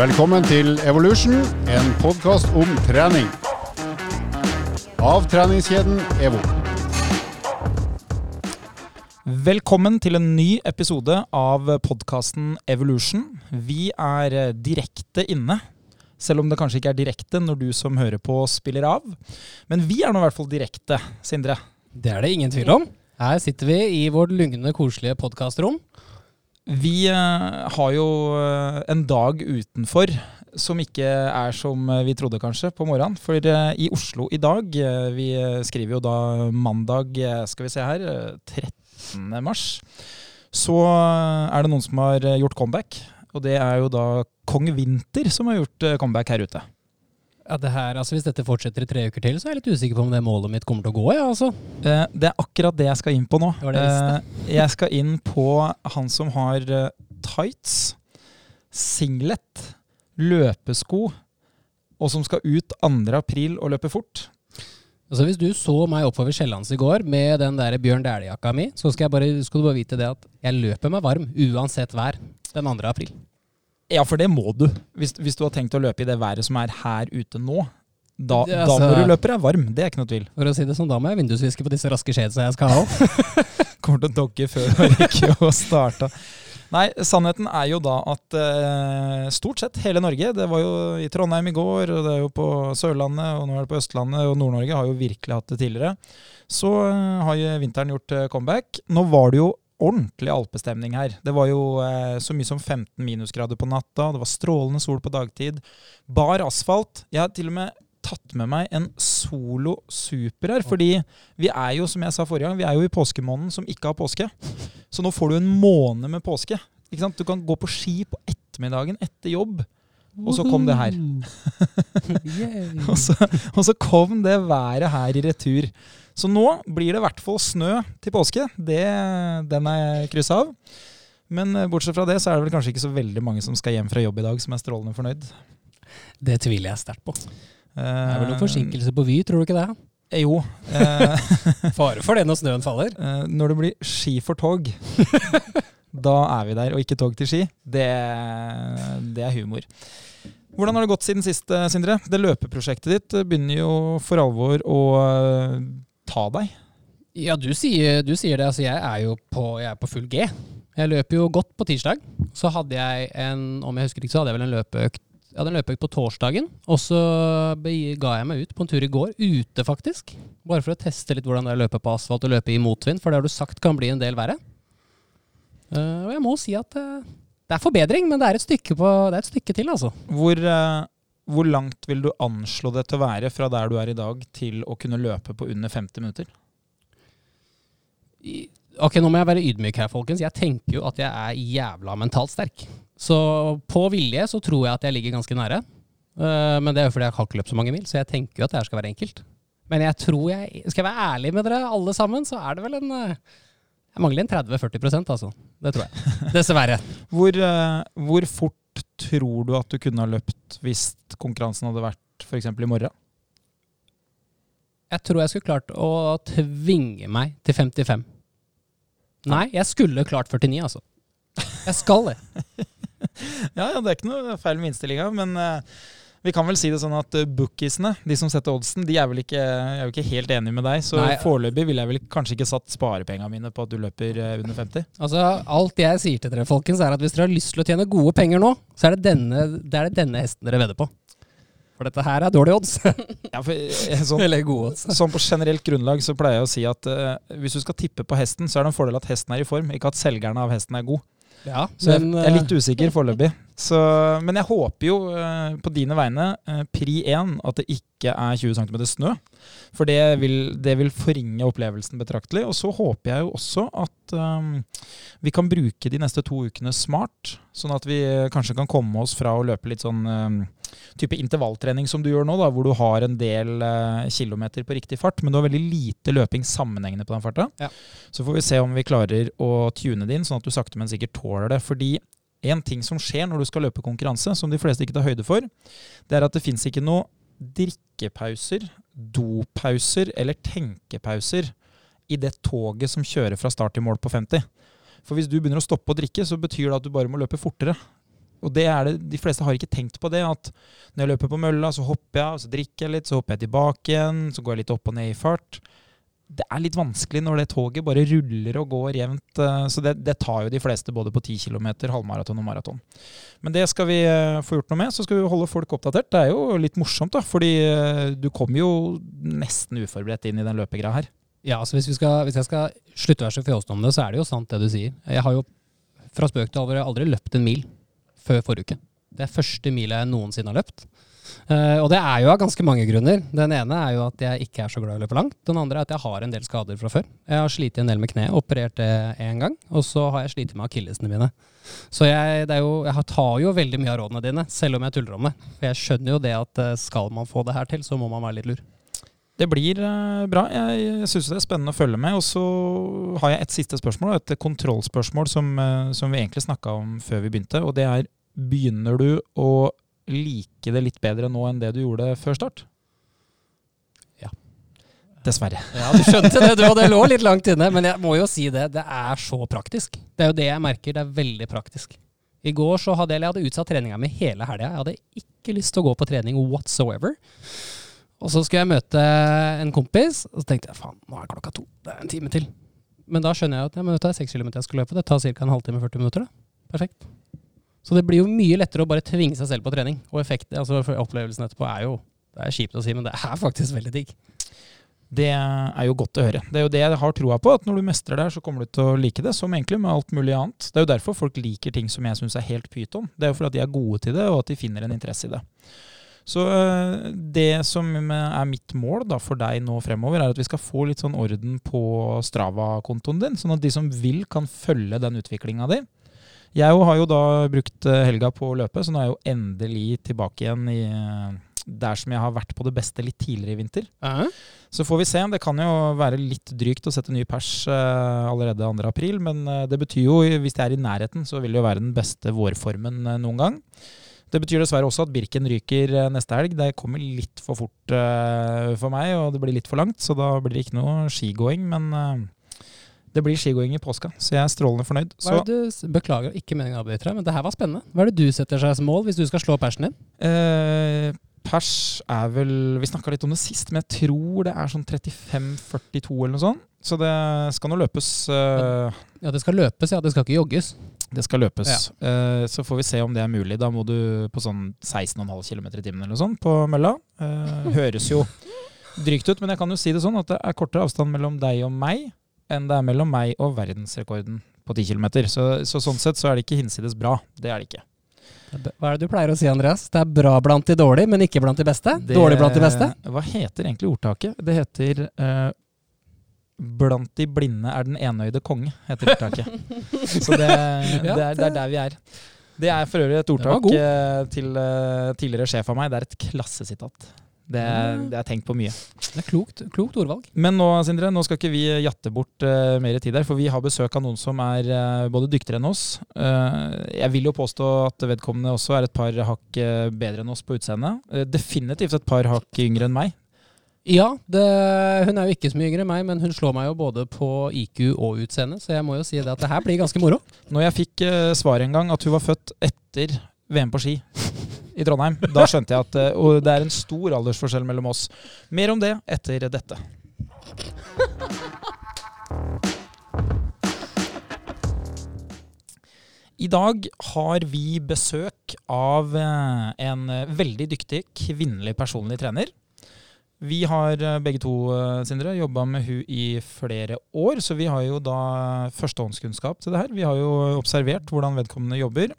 Velkommen til Evolution, en podkast om trening. Av treningskjeden EVO. Velkommen til en ny episode av podkasten Evolution. Vi er eh, direkte inne, selv om det kanskje ikke er direkte når du som hører på spiller av. Men vi er nå i hvert fall direkte, Sindre. Det er det ingen tvil om. Her sitter vi i vårt lugne, koselige podkastrom. Vi eh, har jo eh, en dag utenfor som ikke er som vi trodde kanskje på morgenen. For eh, i Oslo i dag, eh, vi skriver jo da mandag, eh, skal vi se her, eh, 13. mars, så eh, er det noen som har eh, gjort comeback. Og det er jo da Kong Vinter som har gjort eh, comeback her ute. Ja, det her, altså Hvis dette fortsetter i tre uker til, så er jeg litt usikker på om det målet mitt kommer til å gå. Ja, altså. Eh, Det er akkurat det jeg skal inn på nå. Det det jeg Eh, Jeg skal inn på han som har eh, tights, singlet, løpesko, og som skal ut 2. april og løpe fort. Altså Hvis du så meg oppover Sjællands i går med den der Bjørn Dæhlie-jakka mi, så skal, jeg bare, skal du bare vite det at jeg løper meg varm uansett vær den 2. april. Ja, for det må du. Hvis, hvis du har tenkt å løpe i det været som er her ute nå, da, Det, da altså- må du løpe deg varm. Det er ikke noe tvil. For å si det sånn, Da må jeg vindusviske på disse raske shadesa jeg skal ha òg. Kommer til å dogge før du rekker å starte. Nei, sannheten er jo da at eh, stort sett hele Norge Det var jo i Trondheim i går, og det er jo på Sørlandet, og nå er det på Østlandet, og Nord-Norge har jo virkelig hatt det tidligere. Så eh, har jo vinteren gjort eh, comeback. Nå var det jo ordentlig alpestemning her. Det var jo eh, så mye som 15 minusgrader på natta, det var strålende sol på dagtid. Bar asfalt. Jeg har til og med tatt med meg en Solo Super her, fordi vi er jo, som jeg sa forrige gang, vi er jo i påskemåneden som ikke har påske. Så nå får du en måned med påske. Ikke sant? Du kan gå på ski på ettermiddagen etter jobb. Og så kom det her. Og så, og så kom det været her i retur. Så nå blir det i hvert fall snø til påske. Det, den er kryssa av. Men eh, bortsett fra det, så er det vel kanskje ikke så veldig mange som skal hjem fra jobb i dag som er strålende fornøyd. Det tviler jeg sterkt på. Det er vel Eh, noen forsinkelse på Vy, tror du ikke det? Jo. Eh, Fare for det når snøen faller. eh, når det blir ski for tog, da er vi der. Og ikke tog til ski. Det, det er humor. Hvordan har det gått siden sist, eh, Sindre? Det løpeprosjektet ditt eh, begynner jo for alvor å eh, ta deg. Ja, du sier, du sier det. Altså, jeg er jo på, jeg er på full G. Jeg løper jo godt på tirsdag. Så hadde jeg en, om jeg husker ikke, så hadde jeg vel en løpeøkt jeg hadde en løpeøkt på torsdagen, og så ga jeg meg ut på en tur i går, ute faktisk. Bare for å teste litt hvordan det er å løpe på asfalt og løpe i motvind, for det har du sagt kan bli en del verre. Uh, og jeg må si at uh, det er forbedring, men det er et stykke, på, det er et stykke til, altså. Hvor, eh, hvor langt vil du anslå det til å være fra der du er i dag, til å kunne løpe på under 50 minutter? I- Ok, nå må jeg være ydmyk her, folkens. Jeg tenker jo at jeg er jævla mentalt sterk. Så på vilje så tror jeg at jeg ligger ganske nære. Eh, men det er jo fordi jeg har ikke løpt så mange mil, så jeg tenker jo at det her skal være enkelt. Men jeg tror jeg Skal jeg være ærlig med dere alle sammen, så er det vel en eh, Jeg mangler en 30-40% altså. Det tror jeg. Dessverre. Hvor, eh, hvor fort tror du at du kunne ha løpt hvis konkurransen hadde vært f.eks. i morgen? Jeg tror jeg skulle klart å tvinge meg til 55. Nei, jeg skulle klart 49, altså. Jeg skal det. Ja, ja, det er ikke noe feil med innstillinga, men eh, vi kan vel si det sånn at uh, bookiesene, de som setter oddsen, de er vel ikke, er ikke helt enige med deg. Så foreløpig ville jeg vel kanskje ikke satt sparepengene mine på at du løper eh, under 50. Altså, Alt jeg sier til dere, folkens, er at hvis dere har lyst til å tjene gode penger nå, så er det denne, det er det denne hesten dere vedder på. For dette her er dårlige odds. Ja, for, eh, sånn, Eller gode odds. sånn på generelt grunnlag så pleier jeg å si at uh, hvis du skal tippe på hesten, så er det en fordel at hesten er i form, ikke at selgerne av hesten er god. Ja, Så jeg, men, jeg er litt eh, usikker foreløpig. Så, men jeg håper jo eh, på dine vegne, eh, pri 1, at det ikke er 20 cm snø. For det vil, det vil forringe opplevelsen betraktelig. Og så håper jeg jo også at um, vi kan bruke de neste to ukene smart. Sånn at vi eh, kanskje kan komme oss fra å løpe litt sånn um, type intervalltrening som du gjør nå, da, hvor du har en del uh, kilometer på riktig fart, men du har veldig lite løping sammenhengende på den farta. Ja. Så får vi se om vi klarer å tune det inn, sånn at du sakte, men sikkert tåler det. Fordi en ting som skjer når du skal løpe konkurranse, som de fleste ikke tar høyde for, det er at det fins ikke noe drikkepauser, dopauser eller tenkepauser i det toget som kjører fra start til mål på 50. For hvis du begynner å stoppe å drikke, så betyr det at du bare må løpe fortere. Og det er det, de fleste har ikke tenkt på det, at når jeg løper på mølla, så hopper jeg, så drikker jeg litt, så hopper jeg tilbake igjen, så går jeg litt opp og ned i fart. Det er litt vanskelig når det toget bare ruller og går jevnt. eh, Så det, det tar jo de fleste både på 10 km, halvmaraton og maraton. Men det skal vi eh, få gjort noe med. Så skal vi holde folk oppdatert. Det er jo litt morsomt, da, fordi eh, du kommer jo nesten uforberedt inn i den løpegreia her. Ja, altså hvis, vi skal, hvis jeg skal slutte å være så fjåsete om det, så er det jo sant det du sier. Jeg har jo fra spøk til alvor aldri løpt en mil før forrige uke. Det er første mila jeg noensinne har løpt. Eh, og det er jo av ganske mange grunner. Den ene er jo at jeg ikke er så glad i å løpe langt. Den andre er at jeg har en del skader fra før. Jeg har slitt en del med kneet, operert det én gang. Og så har jeg slitt med akillesene mine. Så jeg, jo, jeg tar jo veldig mye av rådene dine, selv om jeg tuller om det. For jeg skjønner jo det at eh, skal man få det her til, så må man være litt lur. Det blir eh, bra. Jeg, jeg syns det er spennende å følge med. Og så har jeg et siste spørsmål, et kontrollspørsmål som, som vi egentlig snakka om før vi begynte. Og det er begynner du å like det litt bedre nå enn det du gjorde før start? Ja. Dessverre. Ja, du skjønte det, du, og det lå litt langt inne. Men jeg må jo si det, det er så praktisk. Det er jo det jeg merker, det er veldig praktisk. I går så hadde jeg, jeg hadde utsatt treninga mi hele helga. Jeg hadde ikke lyst til å gå på trening whatsoever. Og så skulle jeg møte en kompis, og så tenkte jeg faen, nå er klokka to. Det er en time til. Men da skjønner jeg at ja, men det er seks kilometer jeg skal løpe. Det tar ca. en halvtime 40 minutter. Da. Perfekt. Så det blir jo mye lettere å bare tvinge seg selv på trening. Og effekt, altså opplevelsen etterpå er jo Det er kjipt å si, men det er faktisk veldig digg. Det er jo godt å høre. Det er jo det jeg har troa på, at når du mestrer det her, så kommer du til å like det, som egentlig med alt mulig annet. Det er jo derfor folk liker ting som jeg syns er helt pyton. Det er jo fordi de er gode til det, og at de finner en interesse i det. Så øh, det som er mitt mål da for deg nå fremover, er at vi skal få litt sånn orden på Strava-kontoen din, sånn at de som vil, kan følge den utviklinga di. Jeg har jo da brukt øh, helga på å løpe, så nå er jeg jo endelig tilbake igjen i øh, der som jeg har vært på det beste litt tidligere i vinter. Så får vi se. Det kan jo være litt drygt å sette ny pers uh, allerede 2. april, men uh, det betyr jo, hvis det er i nærheten, så vil det jo være den beste vårformen uh, noen gang. Det betyr dessverre også at Birken ryker eh, neste helg. Det kommer litt for fort eh, for meg, og det blir litt for langt, så da blir det ikke noe skigåing. Men eh, det blir skigåing i påska, så jeg er strålende fornøyd. Hva er det du, beklager, ikke meningen å avbryte deg, men det her var spennende. Hva er det du setter seg som mål hvis du skal slå persen din? Eh, pers er vel Vi snakka litt om det sist, men jeg tror det er sånn 35-42 eller noe sånt. Så det skal nå løpes. eh, Ja, det skal løpes, ja. Det skal ikke jogges. det skal løpes. Eh, så får vi se om det er mulig. Da må du på sånn 16,5 km i timen eller noe sånt på mølla. Eh, høres jo drygt ut, men jeg kan jo si det sånn at det er kortere avstand mellom deg og meg enn det er mellom meg og verdensrekorden på 10 km. Så, så sånn sett så er det ikke hinsides bra. Det er det ikke. Hva er det du pleier å si, Andreas? Det er bra blant de dårlige, men ikke blant de beste? Det- Dårlig blant de beste? Hva heter egentlig ordtaket? Det heter uh, Blant de blinde er den enøyde konge, heter ordtaket. Så det, det, er, det er der vi er. Det er for øvrig et ordtak eh, til eh, tidligere sjef av meg. Det er et klassesitat. Det, er- Mm. det har jeg tenkt på mye. Det er klokt, klokt ordvalg. Men nå Sindre, nå skal ikke vi jatte bort uh, mer tid her, for vi har besøk av noen som er uh, både dyktigere enn oss. Uh, jeg vil jo påstå at vedkommende også er et par hakk bedre enn oss på utseendet. Definitivt et par hakk yngre enn meg. Ja, det, hun er jo ikke så mye yngre enn meg, men hun slår meg jo både på IQ og utseende, så jeg må jo si det at det her blir ganske moro. Når jeg fikk uh, svaret en gang at hun var født etter VM på ski i Trondheim, da skjønte jeg at eh, og det er en stor aldersforskjell mellom oss. Mer om det etter dette. I dag har vi besøk av eh, en eh, veldig dyktig kvinnelig personlig trener. Vi har begge to Sindre, jobba med hun i flere år, så vi har jo da førstehåndskunnskap til det her. Vi har jo observert hvordan vedkommende jobber,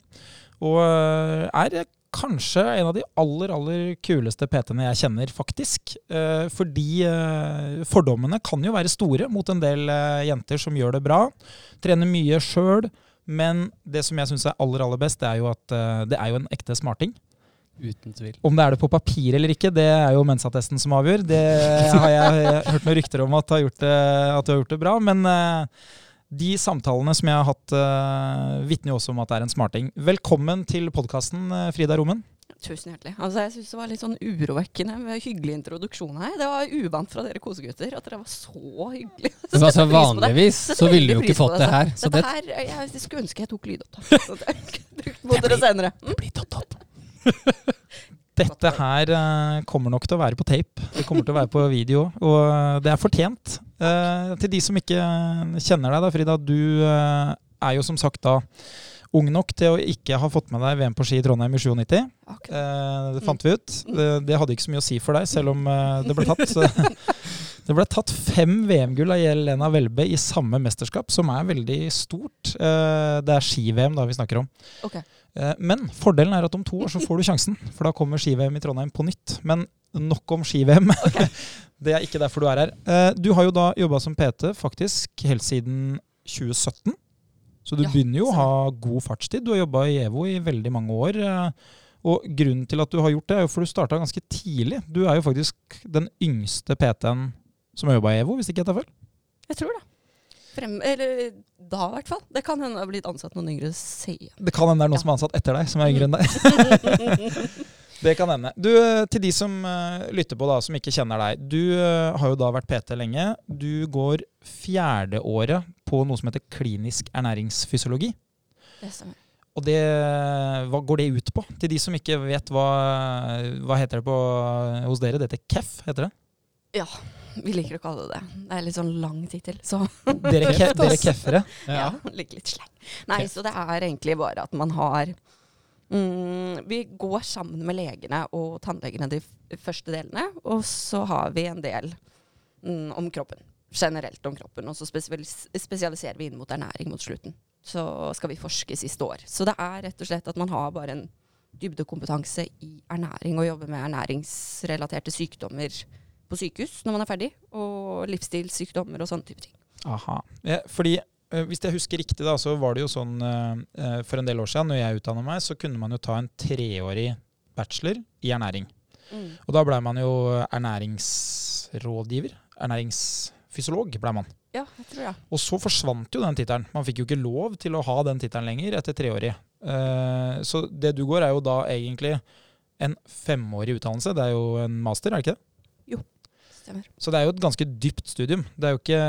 og er kanskje en av de aller, aller kuleste PT-ene jeg kjenner, faktisk. Eh, Fordi eh, fordommene kan jo være store mot en del eh, jenter som gjør det bra. Trener mye sjøl. Men det som jeg syns er aller aller best, det er jo at det er jo en ekte smarting. Uten tvil. Om det er det på papir eller ikke, det er jo mensattesten som avgjør. Det har jeg hørt noen rykter om at, har gjort det, at du har gjort det bra. Men de samtalene som jeg har hatt, uh, vitner jo også om at det er en smarting. Velkommen til podkasten, Frida Rommen. Tusen hjertelig. Altså, jeg syns det var litt sånn urovekkende med hyggelig introduksjon her. Det var uvant fra dere kosegutter at dere var så hyggelige. Men altså, det. vanligvis så ville du jo ikke fått det her. Så Dette det, her, jeg, jeg skulle ønske jeg tok lydopptak. Så det brukt mot dere senere. det blir tatt opp. Dette her eh, kommer nok til å være på tape. Det kommer til å være på video, og det er fortjent. Eh, til de som ikke kjenner deg, da, Frida. Du eh, er jo som sagt da ung nok til å ikke ha fått med deg VM på ski i Trondheim i 97. Akkurat. Eh, det fant vi ut. Det, hadde ikke så mye å si for deg, selv om eh, det ble tatt. Det ble tatt fem VM-gull av Jelena Welbe i samme mesterskap, som er veldig stort. Eh, det er ski-VM da vi snakker om. Ok. Eh, Men fordelen er at om to år så får du sjansen, for da kommer ski-VM i Trondheim på nytt. Men nok om ski-VM. det er ikke derfor du er her. Eh, Du har jo da jobba som PT faktisk helt siden 2017. Så du Ja, begynner jo å ha god fartstid. Du har jobba i EVO i veldig mange år. eh, Og grunnen til at du har gjort det, er jo for du starta ganske tidlig. Du er jo faktisk den yngste PT-en som har jobba i EVO, hvis ikke jeg tar feil. Jeg tror det. Frem, eller da, i hvert fall. Det kan hende det har blitt ansatt noen yngre senere. Det kan hende det er noen Ja. som er ansatt etter deg, som er yngre enn deg. Det kan hende. Du, Til de som uh, lytter på, da, som ikke kjenner deg. Du uh, har jo da vært PT lenge. Du går fjerde året på noe som heter klinisk ernæringsfysiologi. Det stemmer. Og det, hva går det ut på? Til de som ikke vet hva, hva heter det på, hos dere? Det heter KEF, heter det? Vi liker å kalle det det. Det er litt sånn lang tittel, så Dere, ke, dere keffere? ja. ja litt slang. Nei, så det er egentlig bare at man har mm, Vi går sammen med legene og tannlegene de første delene, og så har vi en del mm, om kroppen. Generelt om kroppen, og så spesialis spesialiserer vi inn mot ernæring mot slutten. Så skal vi forske siste år. Så det er rett og slett at man har bare en dybdekompetanse i ernæring og jobber med ernæringsrelaterte sykdommer på sykehus når man er ferdig, og livsstilssykdommer og sånne type ting. Aha. Ja, fordi eh, hvis jeg husker riktig, da, så var det jo sånn eh, eh, for en del år siden, når jeg utdanna meg, så kunne man jo ta en treårig bachelor i ernæring. Og da blei man jo ernæringsrådgiver. Ernæringsfysiolog blei man. Ja, jeg tror det. Og så forsvant jo den tittelen. Man fikk jo ikke lov til å ha den tittelen lenger etter treårig. Så det du går, er jo da egentlig en femårig utdannelse. Det er jo en master, er det ikke det? Stemmer. Så det er jo et ganske dypt studium. Det er jo ikke,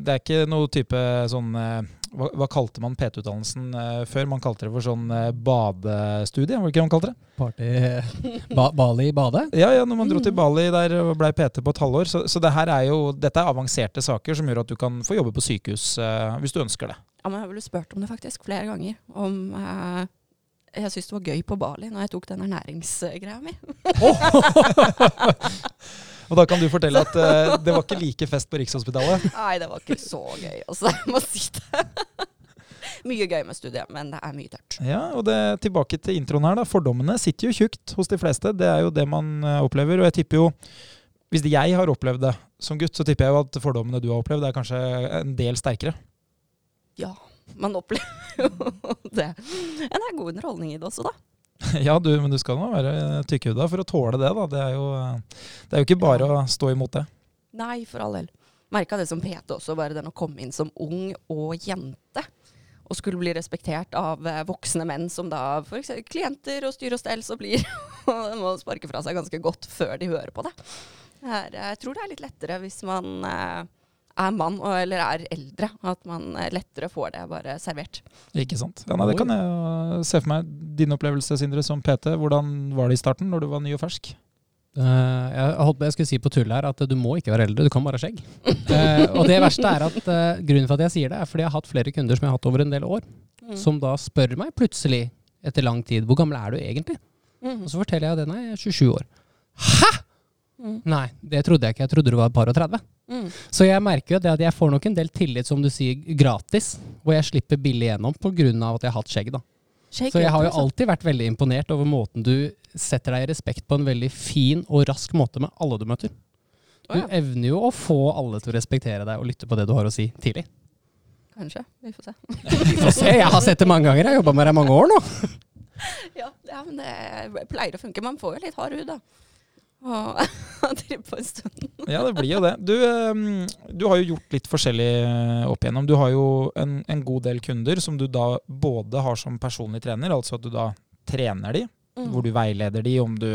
det er ikke noe type sånn eh, hva, hva kalte man PT-utdannelsen eh, før? Man kalte det for sånn eh, badestudie, var det ikke man kalte det? Party ba Bali bade? Ja, ja, når man dro til Bali der og blei PT på et halvår. Så, så det her er jo, dette er avanserte saker som gjør at du kan få jobbe på sykehus eh, hvis du ønsker det. Ja, men jeg har vel spurt om det faktisk flere ganger. Om eh, jeg syntes det var gøy på Bali når jeg tok den ernæringsgreia mi. Og da kan du fortelle at uh, det var ikke like fest på Rikshospitalet. Nei, det var ikke så gøy, altså. Jeg må si det. mye gøy med studiet, men det er mye tørt. Ja, og det, tilbake til introen her da. Fordommene sitter jo tjukt hos de fleste. Det er jo det man eh, opplever. Og jeg tipper jo, hvis jeg har opplevd det som gutt, så tipper jeg jo at fordommene du har opplevd, er kanskje en del sterkere. Ja, man opplever jo det. Men det er god underholdning i det også, da. ja, du, men du skal nå være tykkhuda for å tåle det, da. Det er jo, eh, det er jo ikke bare å stå imot det. Nei, for all del. Merka det som PT også, bare den å komme inn som ung og jente. Og skulle bli respektert av eh, voksne menn som da f.eks. klienter og styr og stell, så blir og må sparke fra seg ganske godt før de hører på det. Er, jeg tror det er litt lettere hvis man eh, er mann og, eller er eldre. At man eh, lettere får det bare servert. Ikke sant? Ja, nei, det kan jeg jo se for meg. Din opplevelse, Sindre, som PT. Hvordan var det i starten, når du var ny og fersk? Uh, jeg holdt på jeg skulle si på tull her at du må ikke være eldre, du kan bare ha skjegg. uh, og det verste er at uh, grunnen for at jeg sier det, er fordi jeg har hatt flere kunder som jeg har hatt over en del år, Mm. som da spør meg plutselig etter lang tid hvor gammel er du egentlig? Mm. Og så forteller jeg det, nei, jeg er 27 år. Hæ?! Mm. Nei, det trodde jeg ikke. Jeg trodde du var et par og 30. Mm. Så jeg merker jo det at jeg får nok en del tillit, som du sier, gratis. Og jeg slipper billig gjennom pga. at jeg har hatt skjegg. da. Shake Så jeg har jo alltid vært veldig imponert over måten du setter deg i respekt på en veldig fin og rask måte med alle du møter. Du oh, ja, evner jo å få alle til å respektere deg og lytte på det du har å si tidlig. kanskje. Vi får se. Vi får se, jeg har sett det mange ganger. Jeg har jobba med deg i mange år nå. Ja, ja, men det pleier å funke. Man får jo litt hard hud, da. Og drive på en stund. Ja, det blir jo det. Du, eh, du har jo gjort litt forskjellig eh, opp igjennom. Du har jo en, en god del kunder som du da både har som personlig trener, altså at du da trener de, Mm. hvor du veileder de om du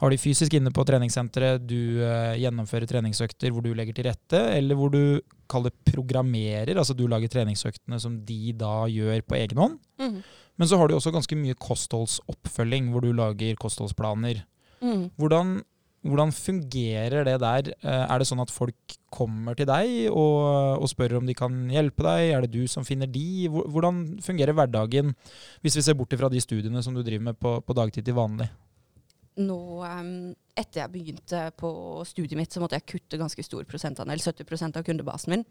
har de fysisk inne på treningssenteret, du eh, gjennomfører treningsøkter hvor du legger til rette, eller hvor du kaller programmerer, altså du lager treningsøktene som de da gjør på egen hånd. Mm. Men så har du også ganske mye kostholdsoppfølging, hvor du lager kostholdsplaner. Mm. Hvordan, hvordan fungerer det der? Eh, Er det sånn at folk kommer til deg og, og spør om de kan hjelpe deg? Er det du som finner de? Hvordan fungerer hverdagen, hvis vi ser bort fra de studiene som du driver med på, på dagtid til vanlig? Nå, em, etter jeg begynte på studiet mitt, så måtte jeg kutte ganske stor prosentandel, 70% av kundebasen min.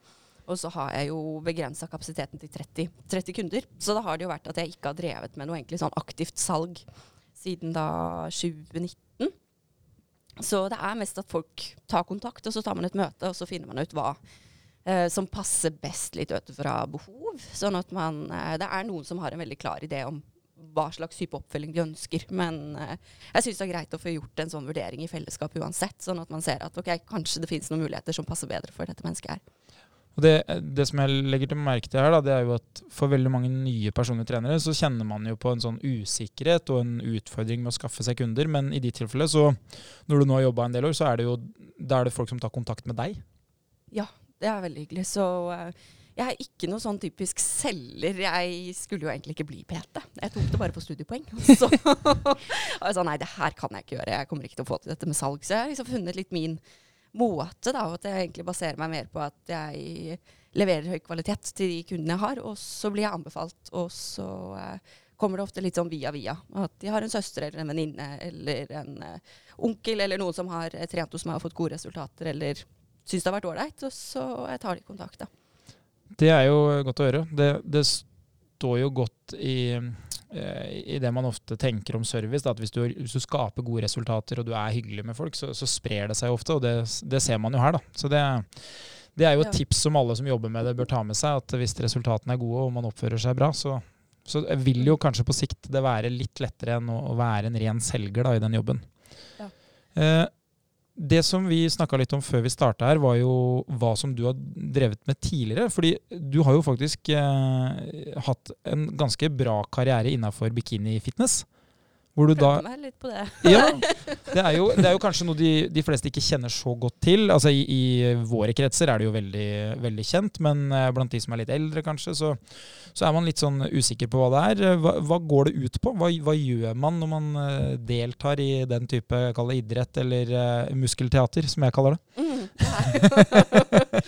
Og så har jeg jo begrensa kapasiteten til 30, 30 kunder. Så da har det jo vært at jeg ikke har drevet med noe egentlig sånn aktivt salg siden da 2019. Så det er mest at folk tar kontakt, og så tar man et møte, og så finner man ut hva eh, som passer best litt ut fra behov. Sånn at man eh, Det er noen som har en veldig klar idé om hva slags type oppfølging de ønsker. Men eh, jeg syns det er greit å få gjort en sånn vurdering i fellesskap uansett, sånn at man ser at ok, kanskje det finnes noen muligheter som passer bedre for dette mennesket her. Og det, det som jeg legger til merke til her, da, det er jo at for veldig mange nye personlige trenere, så kjenner man jo på en sånn usikkerhet og en utfordring med å skaffe seg kunder. Men i ditt tilfelle, så når du nå har jobba en del år, så er det jo da er det folk som tar kontakt med deg. Ja, det er veldig hyggelig. Så eh, jeg er ikke noe sånn typisk selger. Jeg skulle jo egentlig ikke bli PT. Jeg tok det bare på studiepoeng. Så og jeg sa nei, det her kan jeg ikke gjøre. Jeg kommer ikke til å få til dette med salg. Så jeg har liksom funnet litt min måte, da. Og at jeg egentlig baserer meg mer på at jeg leverer høy kvalitet til de kundene jeg har. Og så blir jeg anbefalt, og så eh, kommer det ofte litt sånn via via. At de har en søster eller en venninne eller en eh, onkel eller noen som har eh, trent hos meg og fått gode resultater, eller syns det har vært ålreit, og så jeg tar de kontakt, da. Det er jo godt å høre. Det, det står jo godt i, eh, i det man ofte tenker om service. Da, at hvis du, hvis du skaper gode resultater og du er hyggelig med folk, så, så sprer det seg ofte. Og det, det ser man jo her, da. Så det, det er jo et Ja. tips som alle som jobber med det, bør ta med seg. At hvis resultatene er gode og man oppfører seg bra, så, så vil jo kanskje på sikt det være litt lettere enn å, å være en ren selger da, i den jobben. Ja. Eh, det som vi snakka litt om før vi starta her, var jo hva som du har drevet med tidligere. Fordi du har jo faktisk eh, hatt en ganske bra karriere innafor bikinifitness. Hvor du da meg litt på det. Ja, det er jo, det er jo kanskje noe de, de fleste ikke kjenner så godt til. Altså i, I våre kretser er det jo veldig, veldig kjent, men eh, blant de som er litt eldre, kanskje, så, så er man litt sånn usikker på hva det er. Hva, hva går det ut på? Hva, hva gjør man når man eh, deltar i den type idrett, eller uh, muskelteater, som jeg kaller det? Mm, det.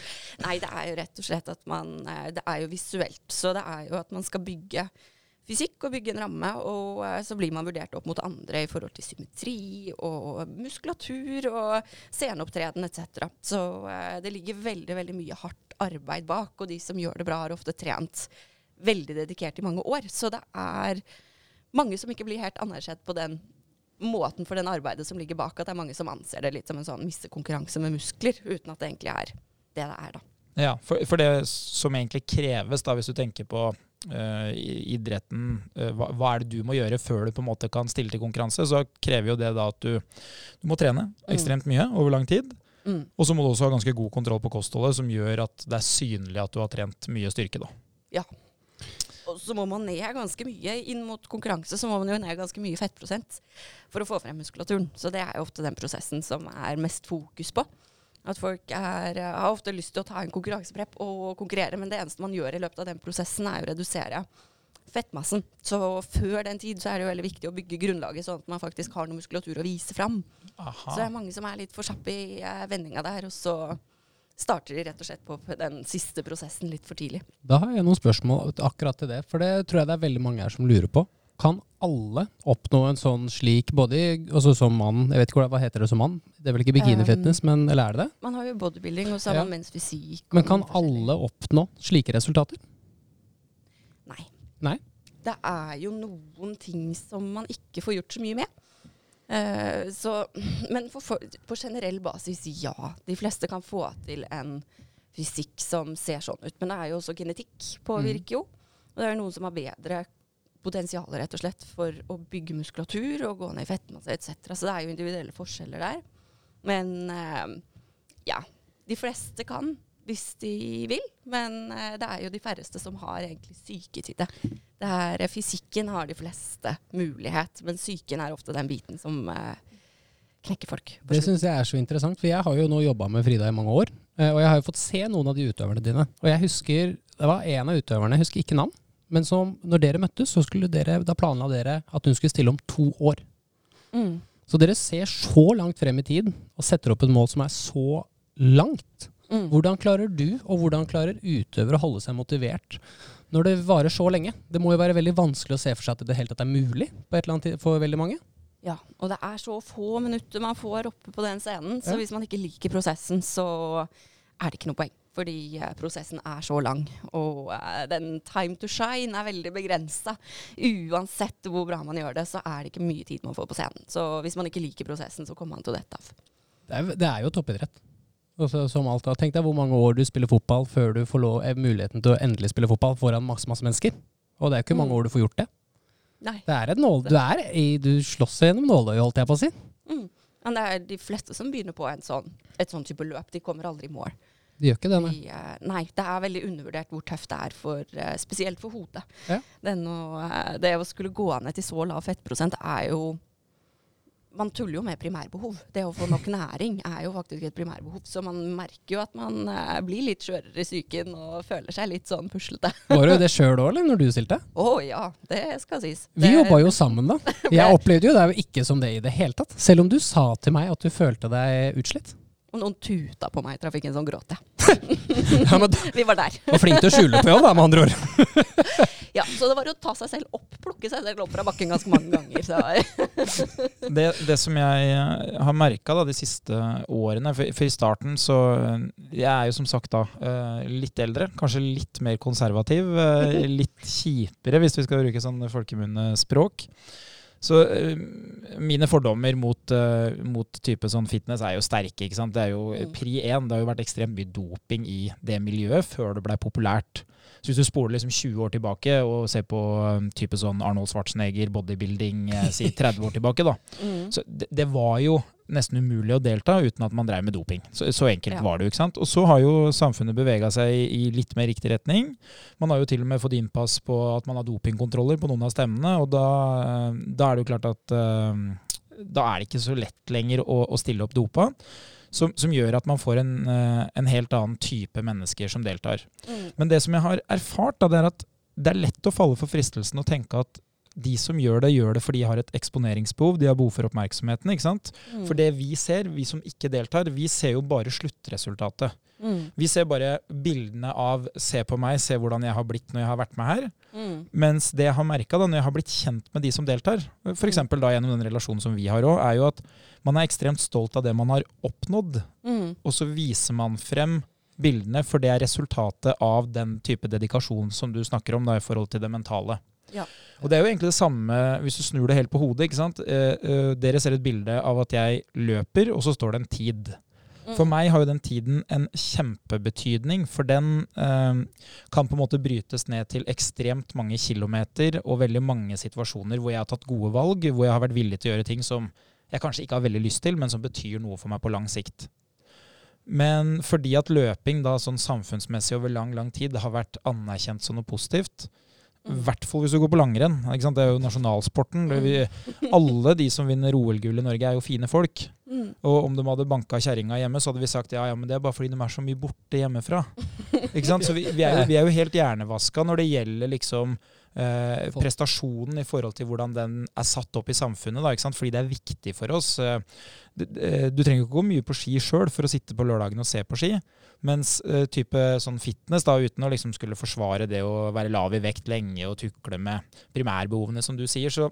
Nei, det er jo rett og slett at man Det er jo visuelt. Så det er jo at man skal bygge fysikk og bygge en ramme, og eh, så blir man vurdert opp mot andre i forhold til symmetri og muskulatur og sceneopptreden etc. Så eh, det ligger veldig, veldig mye hardt arbeid bak, og de som gjør det bra, har ofte trent veldig dedikert i mange år. Så det er mange som ikke blir helt anerkjent på den måten for den arbeidet som ligger bak, at det er mange som anser det litt som en sånn missekonkurranse med muskler, uten at det egentlig er det det er, da. Ja, for, for det som egentlig kreves, da, hvis du tenker på i- idretten, uh, hva, hva er det du må gjøre før du på en måte kan stille til konkurranse, så krever jo det da at du, du må trene ekstremt mye over lang tid. Mm. Og så må du også ha ganske god kontroll på kostholdet, som gjør at det er synlig at du har trent mye styrke. da. Og så må man ned ganske mye. Inn mot konkurranse så må man jo ned ganske mye fettprosent for å få frem muskulaturen. Så det er jo ofte den prosessen som er mest fokus på. At folk er, eh, har ofte lyst til å ta en konkurranseprep og konkurrere, men det eneste man gjør i løpet av den prosessen, er å redusere fettmassen. Så før den tid så er det jo veldig viktig å bygge grunnlaget, sånn at man faktisk har noe muskulatur å vise fram. Så det er mange som er litt for kjappe i eh, vendinga der, og så starter de rett og slett på den siste prosessen litt for tidlig. Da har jeg noen spørsmål akkurat til det, for det tror jeg det er veldig mange her som lurer på. Kan alle oppnå en sånn slik, body, altså som mann, jeg vet ikke hva heter det som mann, det er vel ikke bikinifitness, men eller er det det? Man har jo bodybuilding, og så har Ja. man menns fysikk. Men kan alle oppnå slike resultater? Nei. Nei? Det er jo noen ting som man ikke får gjort så mye med. Uh, så, men for, for, på generell basis, ja. De fleste kan få til en fysikk som ser sånn ut. Men det er jo også genetikk påvirker jo. Og det er jo noen som har bedre potensial rett og slett for å bygge muskulatur og gå ned i fettmasse etc. Så det er jo individuelle forskjeller der. Men eh, ja, de fleste kan. hvis de vil. Men eh, det er jo de færreste som har egentlig syketid. til det. det er, eh, fysikken har de fleste mulighet, men psyken er ofte den biten som eh, knekker folk. Det syns jeg er så interessant, for jeg har jo nå jobba med Frida i mange år. eh, Og jeg har jo fått se noen av de utøverne dine. Og jeg husker, det var en av utøverne, jeg husker ikke navn, men som når dere møttes, så skulle dere, da planla dere at hun skulle stille om to år. Mm. Så dere ser så langt frem i tid og setter opp et mål som er så langt. Mm. Hvordan klarer du, og hvordan klarer utøvere å holde seg motivert når det varer så lenge? Det må jo være veldig vanskelig å se for seg at det helt tatt er mulig på et eller annet tid for veldig mange. Ja, og det er så få minutter man får oppe på den scenen, så Ja. hvis man ikke liker prosessen, så er det ikke noe poeng. Fordi eh, prosessen er så lang, og eh, den time to shine er veldig begrensa. Uansett hvor bra man gjør det, så er det ikke mye tid man får på scenen. Så hvis man ikke liker prosessen, så kommer man til å dette av. Det er, det er jo toppidrett. Også, som alt, Tenk deg hvor mange år du spiller fotball før du får lov, eh, muligheten til å endelig spille fotball foran masse masse mennesker. Og det er jo ikke mange Mm. år du får gjort det. Nei. Det er et nål, du, er i, du slåss gjennom nåløyet, holdt jeg på å si. Mm. Men det er de fleste som begynner på en sånn, et sånn type løp. De kommer aldri i mål. Det gjør ikke det, nei. De, eh, nei, det er veldig undervurdert hvor tøft det er, for, eh, spesielt for hodet. Ja. Å, eh, det å skulle gå ned til så lav fettprosent er jo Man tuller jo med primærbehov. Det å få nok næring er jo faktisk et primærbehov. Så man merker jo at man blir litt skjørere i psyken og føler seg litt sånn puslete. Var du det sjøl òg, eller når du stilte? Å ja, det skal sies. Vi Det- jobba jo sammen da. Jeg opplevde jo det er jo ikke som det i det hele tatt. Selv om du sa til meg at du følte deg utslitt. Og noen tuta på meg i trafikken, sånn gråt jeg. Ja, men Vi var der. Var flink til å skjule på jobb, da, med andre ord. Ja, Så det var å ta seg selv opp, plukke seg selv opp fra bakken ganske mange ganger. Så. Det, det som jeg eh, har merka de siste årene for, for i starten så eh, Jeg er jo som sagt da eh, litt eldre, kanskje litt mer konservativ. Litt kjipere, hvis vi skal bruke sånn folkemunnespråk. Så eh, mine fordommer mot, eh, mot type sånn fitness er jo sterke. ikke sant? Det er jo Mm. pri én. Det har jo vært ekstremt mye doping i det miljøet før det blei populært. Så hvis du spoler liksom 20 år tilbake og ser på eh, type sånn Arnold Schwarzenegger, bodybuilding, si 30 år tilbake, da. Mm. Så det, det var jo nesten umulig å delta uten at man drev med doping. Så, så enkelt Ja. var det jo. ikke sant? Og så har jo samfunnet bevega seg i, i litt mer riktig retning. Man har jo til og med fått innpass på at man har dopingkontroller på noen av stemmene, og da, da er det jo klart at eh, da er det ikke så lett lenger å, å stille opp dopa. Som, som gjør at man får en, eh, en helt annen type mennesker som deltar. Mm. Men det som jeg har erfart, da, det er at det er lett å falle for fristelsen og tenke at de som gjør det, gjør det fordi de har et eksponeringsbehov, de har behov for oppmerksomheten. ikke sant? Mm. For det vi ser, vi som ikke deltar, vi ser jo bare sluttresultatet. Mm. Vi ser bare bildene av 'se på meg, se hvordan jeg har blitt når jeg har vært med her'. Mm. Mens det jeg har merka når jeg har blitt kjent med de som deltar, f.eks. da gjennom den relasjonen som vi har òg, er jo at man er ekstremt stolt av det man har oppnådd, Mm. og så viser man frem bildene, for det er resultatet av den type dedikasjon som du snakker om da, i forhold til det mentale. Ja. Og det er jo egentlig det samme hvis du snur det helt på hodet. ikke sant? Eh, eh, dere ser et bilde av at jeg løper, og så står det en tid. For Mm. meg har jo den tiden en kjempebetydning, for den eh, kan på en måte brytes ned til ekstremt mange kilometer og veldig mange situasjoner hvor jeg har tatt gode valg, hvor jeg har vært villig til å gjøre ting som jeg kanskje ikke har veldig lyst til, men som betyr noe for meg på lang sikt. Men fordi at løping da sånn samfunnsmessig over lang, lang tid har vært anerkjent som noe positivt, i hvert fall hvis du går på langrenn. Ikke sant? Det er jo nasjonalsporten. Det vi, alle de som vinner OL-gull i Norge, er jo fine folk. Mm. Og om de hadde banka kjerringa hjemme, så hadde vi sagt ja, ja, men det er bare fordi de er så mye borte hjemmefra. Ikke sant? Så vi, vi, er jo, vi er jo helt hjernevaska når det gjelder liksom eh, prestasjonen i forhold til hvordan den er satt opp i samfunnet. Da, ikke sant? Fordi det er viktig for oss. Eh, det- det- du trenger ikke gå mye på ski sjøl for å sitte på lørdagen og se på ski. Mens uh, type sånn fitness, da, uten å liksom skulle forsvare det å være lav i vekt lenge og tukle med primærbehovene, som du sier, så,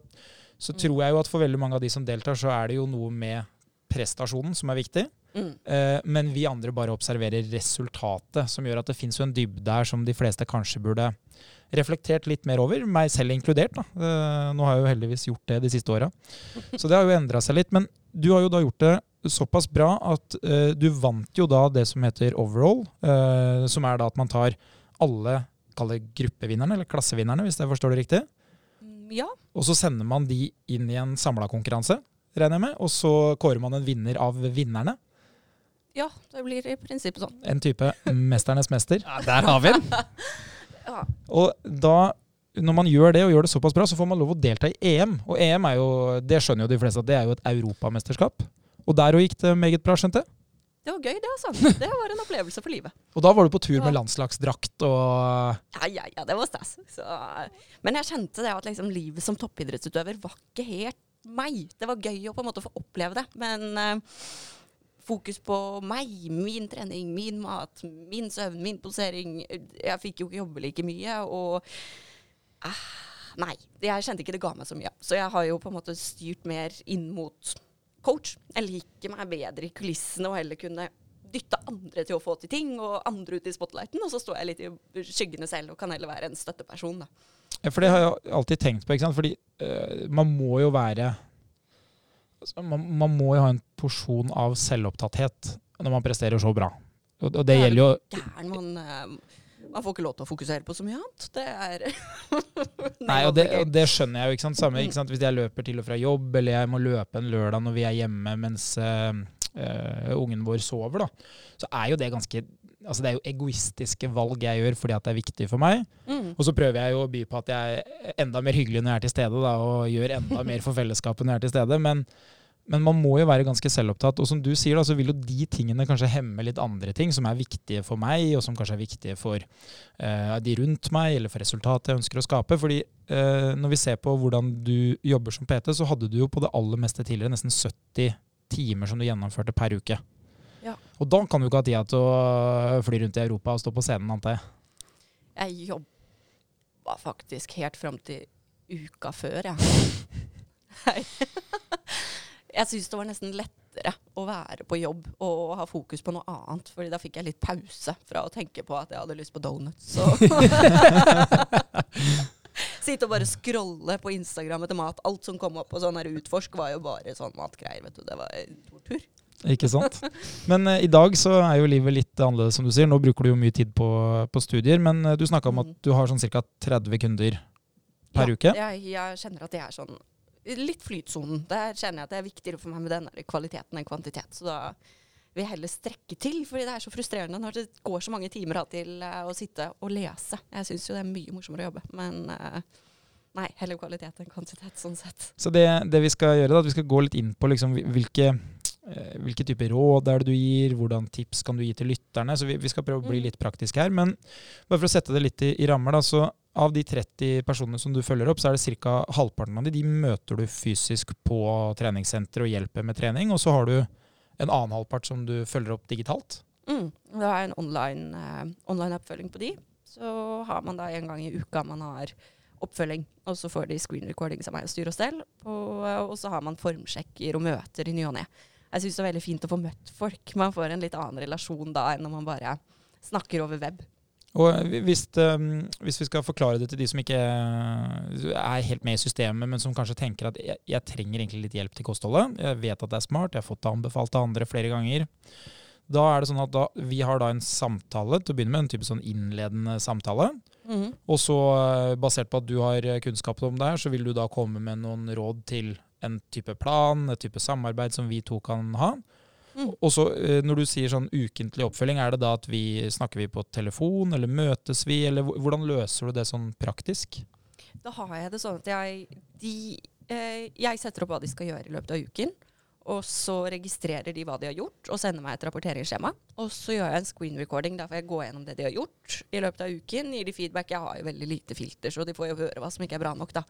så Mm. tror jeg jo at for veldig mange av de som deltar, så er det jo noe med prestasjonen som er viktig. Mm. Uh, men vi andre bare observerer resultatet, som gjør at det fins en dybde her som de fleste kanskje burde reflektert litt mer over, meg selv inkludert. da. Eh, nå har jeg jo heldigvis gjort det de siste åra. Så det har jo endra seg litt. Men du har jo da gjort det såpass bra at uh, du vant jo da det som heter overall, uh, som er da at man tar alle kaller gruppevinnerne, eller klassevinnerne, hvis jeg forstår det riktig. Mm, Ja. Og så sender man de inn i en samla konkurranse, regner jeg med, og så kårer man en vinner av vinnerne. Ja, det blir i prinsippet sånn. En type mesternes mester. Ja, der har vi den! Ja. Og da, når man gjør det, og gjør det såpass bra, så får man lov å delta i EM. Og EM er jo, det skjønner jo de fleste, at det er jo et europamesterskap. Og der òg gikk det meget bra, skjønte jeg. Det var gøy, det, altså. Det var en opplevelse for livet. Og da var du på tur med landslagsdrakt og Ja, ja, ja, det var stas. Så, men jeg kjente det at liksom, livet som toppidrettsutøver var ikke helt meg. Det var gøy å på en måte få oppleve det, men uh, fokus på meg, min trening, min mat, min søvn, min posering Jeg fikk jo ikke jobbe like mye, og uh, Nei, jeg kjente ikke det ga meg så mye. Så jeg har jo på en måte styrt mer inn mot coach. Jeg liker meg bedre i kulissene og heller kunne dytte andre til å få til ting, og andre ut i spotlighten. Og så står jeg litt i skyggene selv og kan heller være en støtteperson. Da. Ja, For det har jeg alltid tenkt på, ikke sant? Fordi øh, man må jo være altså, man, man må jo ha en porsjon av selvopptatthet når man presterer så bra. Og, og det Det er gjelder jo Gæren, man, eh, man får ikke lov til å fokusere på så mye annet. Det er Nei, og det, og det skjønner jeg jo. ikke sant? Samme ikke sant? Hvis jeg løper til og fra jobb, eller jeg må løpe en lørdag når vi er hjemme mens uh, uh, ungen vår sover, da, så er jo det ganske Altså Det er jo egoistiske valg jeg gjør fordi at det er viktig for meg. Mm. Og så prøver jeg jo å by på at jeg er enda mer hyggelig når jeg er til stede, da, og gjør enda mer for fellesskapet når jeg er til stede. Men, men man må jo være ganske selvopptatt. Og som du sier, da, så vil jo de tingene kanskje hemme litt andre ting som er viktige for meg, og som kanskje er viktige for uh, de rundt meg, eller for resultatet jeg ønsker å skape. Fordi uh, når vi ser på hvordan du jobber som PT, så hadde du jo på det aller meste tidligere nesten 70 timer som du gjennomførte per uke. Ja. Og da kan du ikke ha tida til å fly rundt i Europa og stå på scenen, antar jeg. Jeg jobba faktisk helt fram til uka før, jeg. Nei. Jeg syns det var nesten lettere å være på jobb og ha fokus på noe annet. fordi da fikk jeg litt pause fra å tenke på at jeg hadde lyst på donuts. Så. Sitte og bare scrolle på Instagram etter mat. Alt som kom opp på sånn her utforsk, var jo bare sånn matgreier. vet du. Det var tortur. Ikke sant? Men eh, i dag så er jo livet litt annerledes, som du sier. Nå bruker du jo mye tid på, på studier, men eh, du snakka om at Mm. du har sånn ca. 30 kunder per ja, uke. Jeg, jeg kjenner at det er sånn litt flytsonen. Der kjenner jeg at det er viktigere for meg med den kvaliteten enn kvantitet. Så da vil jeg heller strekke til, fordi det er så frustrerende når det går så mange timer til eh, å sitte og lese. Jeg syns jo det er mye morsommere å jobbe, men eh, nei, heller kvalitet enn kvantitet, sånn sett. Så det, det vi skal gjøre, da, at vi skal gå litt inn på liksom hvilke, hvilke typer råd er det du gir, hvordan tips kan du gi til lytterne. Så vi, vi skal prøve å bli Mm. litt praktiske her. Men bare for å sette det litt i, i rammer, da, så av de 30 personene som du følger opp, så er det ca. halvparten av de, de møter du fysisk på treningssenter og hjelper med trening. Og så har du en annen halvpart som du følger opp digitalt. Mm. Det er en online, uh, online oppfølging på de. Så har man da en gang i uka man har oppfølging, og så får de screen recording som er styr og stell. Og, og så har man formsjekker og møter i ny og ne. Jeg syns det er veldig fint å få møtt folk. Man får en litt annen relasjon da enn når man bare snakker over web. Og hvis, eh, hvis vi skal forklare det til de som ikke er helt med i systemet, men som kanskje tenker at jeg, jeg trenger egentlig litt hjelp til kostholdet, jeg vet at det er smart, jeg har fått det anbefalt av andre flere ganger, da er det sånn at da, vi har da en samtale, til å begynne med en type sånn innledende samtale, og så eh, basert på at du har kunnskap om det her, så vil du da komme med noen råd til en type plan, et type samarbeid som vi to kan ha. Mm. Og så eh, når du sier sånn ukentlig oppfølging, er det da at vi snakker vi på telefon, eller møtes vi, eller hvordan løser du det sånn praktisk? Da har jeg det sånn at jeg, de, eh, jeg setter opp hva de skal gjøre i løpet av uken. Og så registrerer de hva de har gjort, og sender meg et rapporteringsskjema. Og så gjør jeg en screen recording. Da jeg gå gjennom det de har gjort i løpet av uken. Gir de feedback. Jeg har jo veldig lite filter, så de får jo høre hva som ikke er bra nok, da.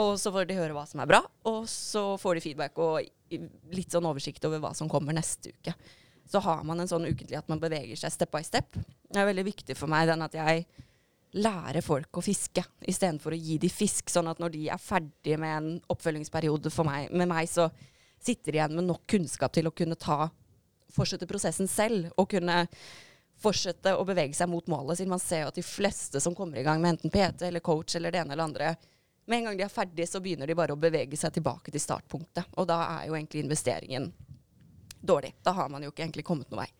Og så får de høre hva som er bra, og så får de feedback og litt sånn oversikt over hva som kommer neste uke. Så har man en sånn ukentlig at man beveger seg step by step. Det er veldig viktig for meg den at jeg lære folk å fiske, istedenfor å gi de fisk. Sånn at når de er ferdige med en oppfølgingsperiode meg, med meg, så sitter igjen med nok kunnskap til å kunne ta fortsette prosessen selv. Og kunne fortsette å bevege seg mot målet. Siden man ser jo at de fleste som kommer i gang med enten PT eller coach eller det ene eller andre, med en gang de er ferdig, så begynner de bare å bevege seg tilbake til startpunktet. Og da er jo egentlig investeringen dårlig. Da har man jo ikke egentlig kommet noen vei.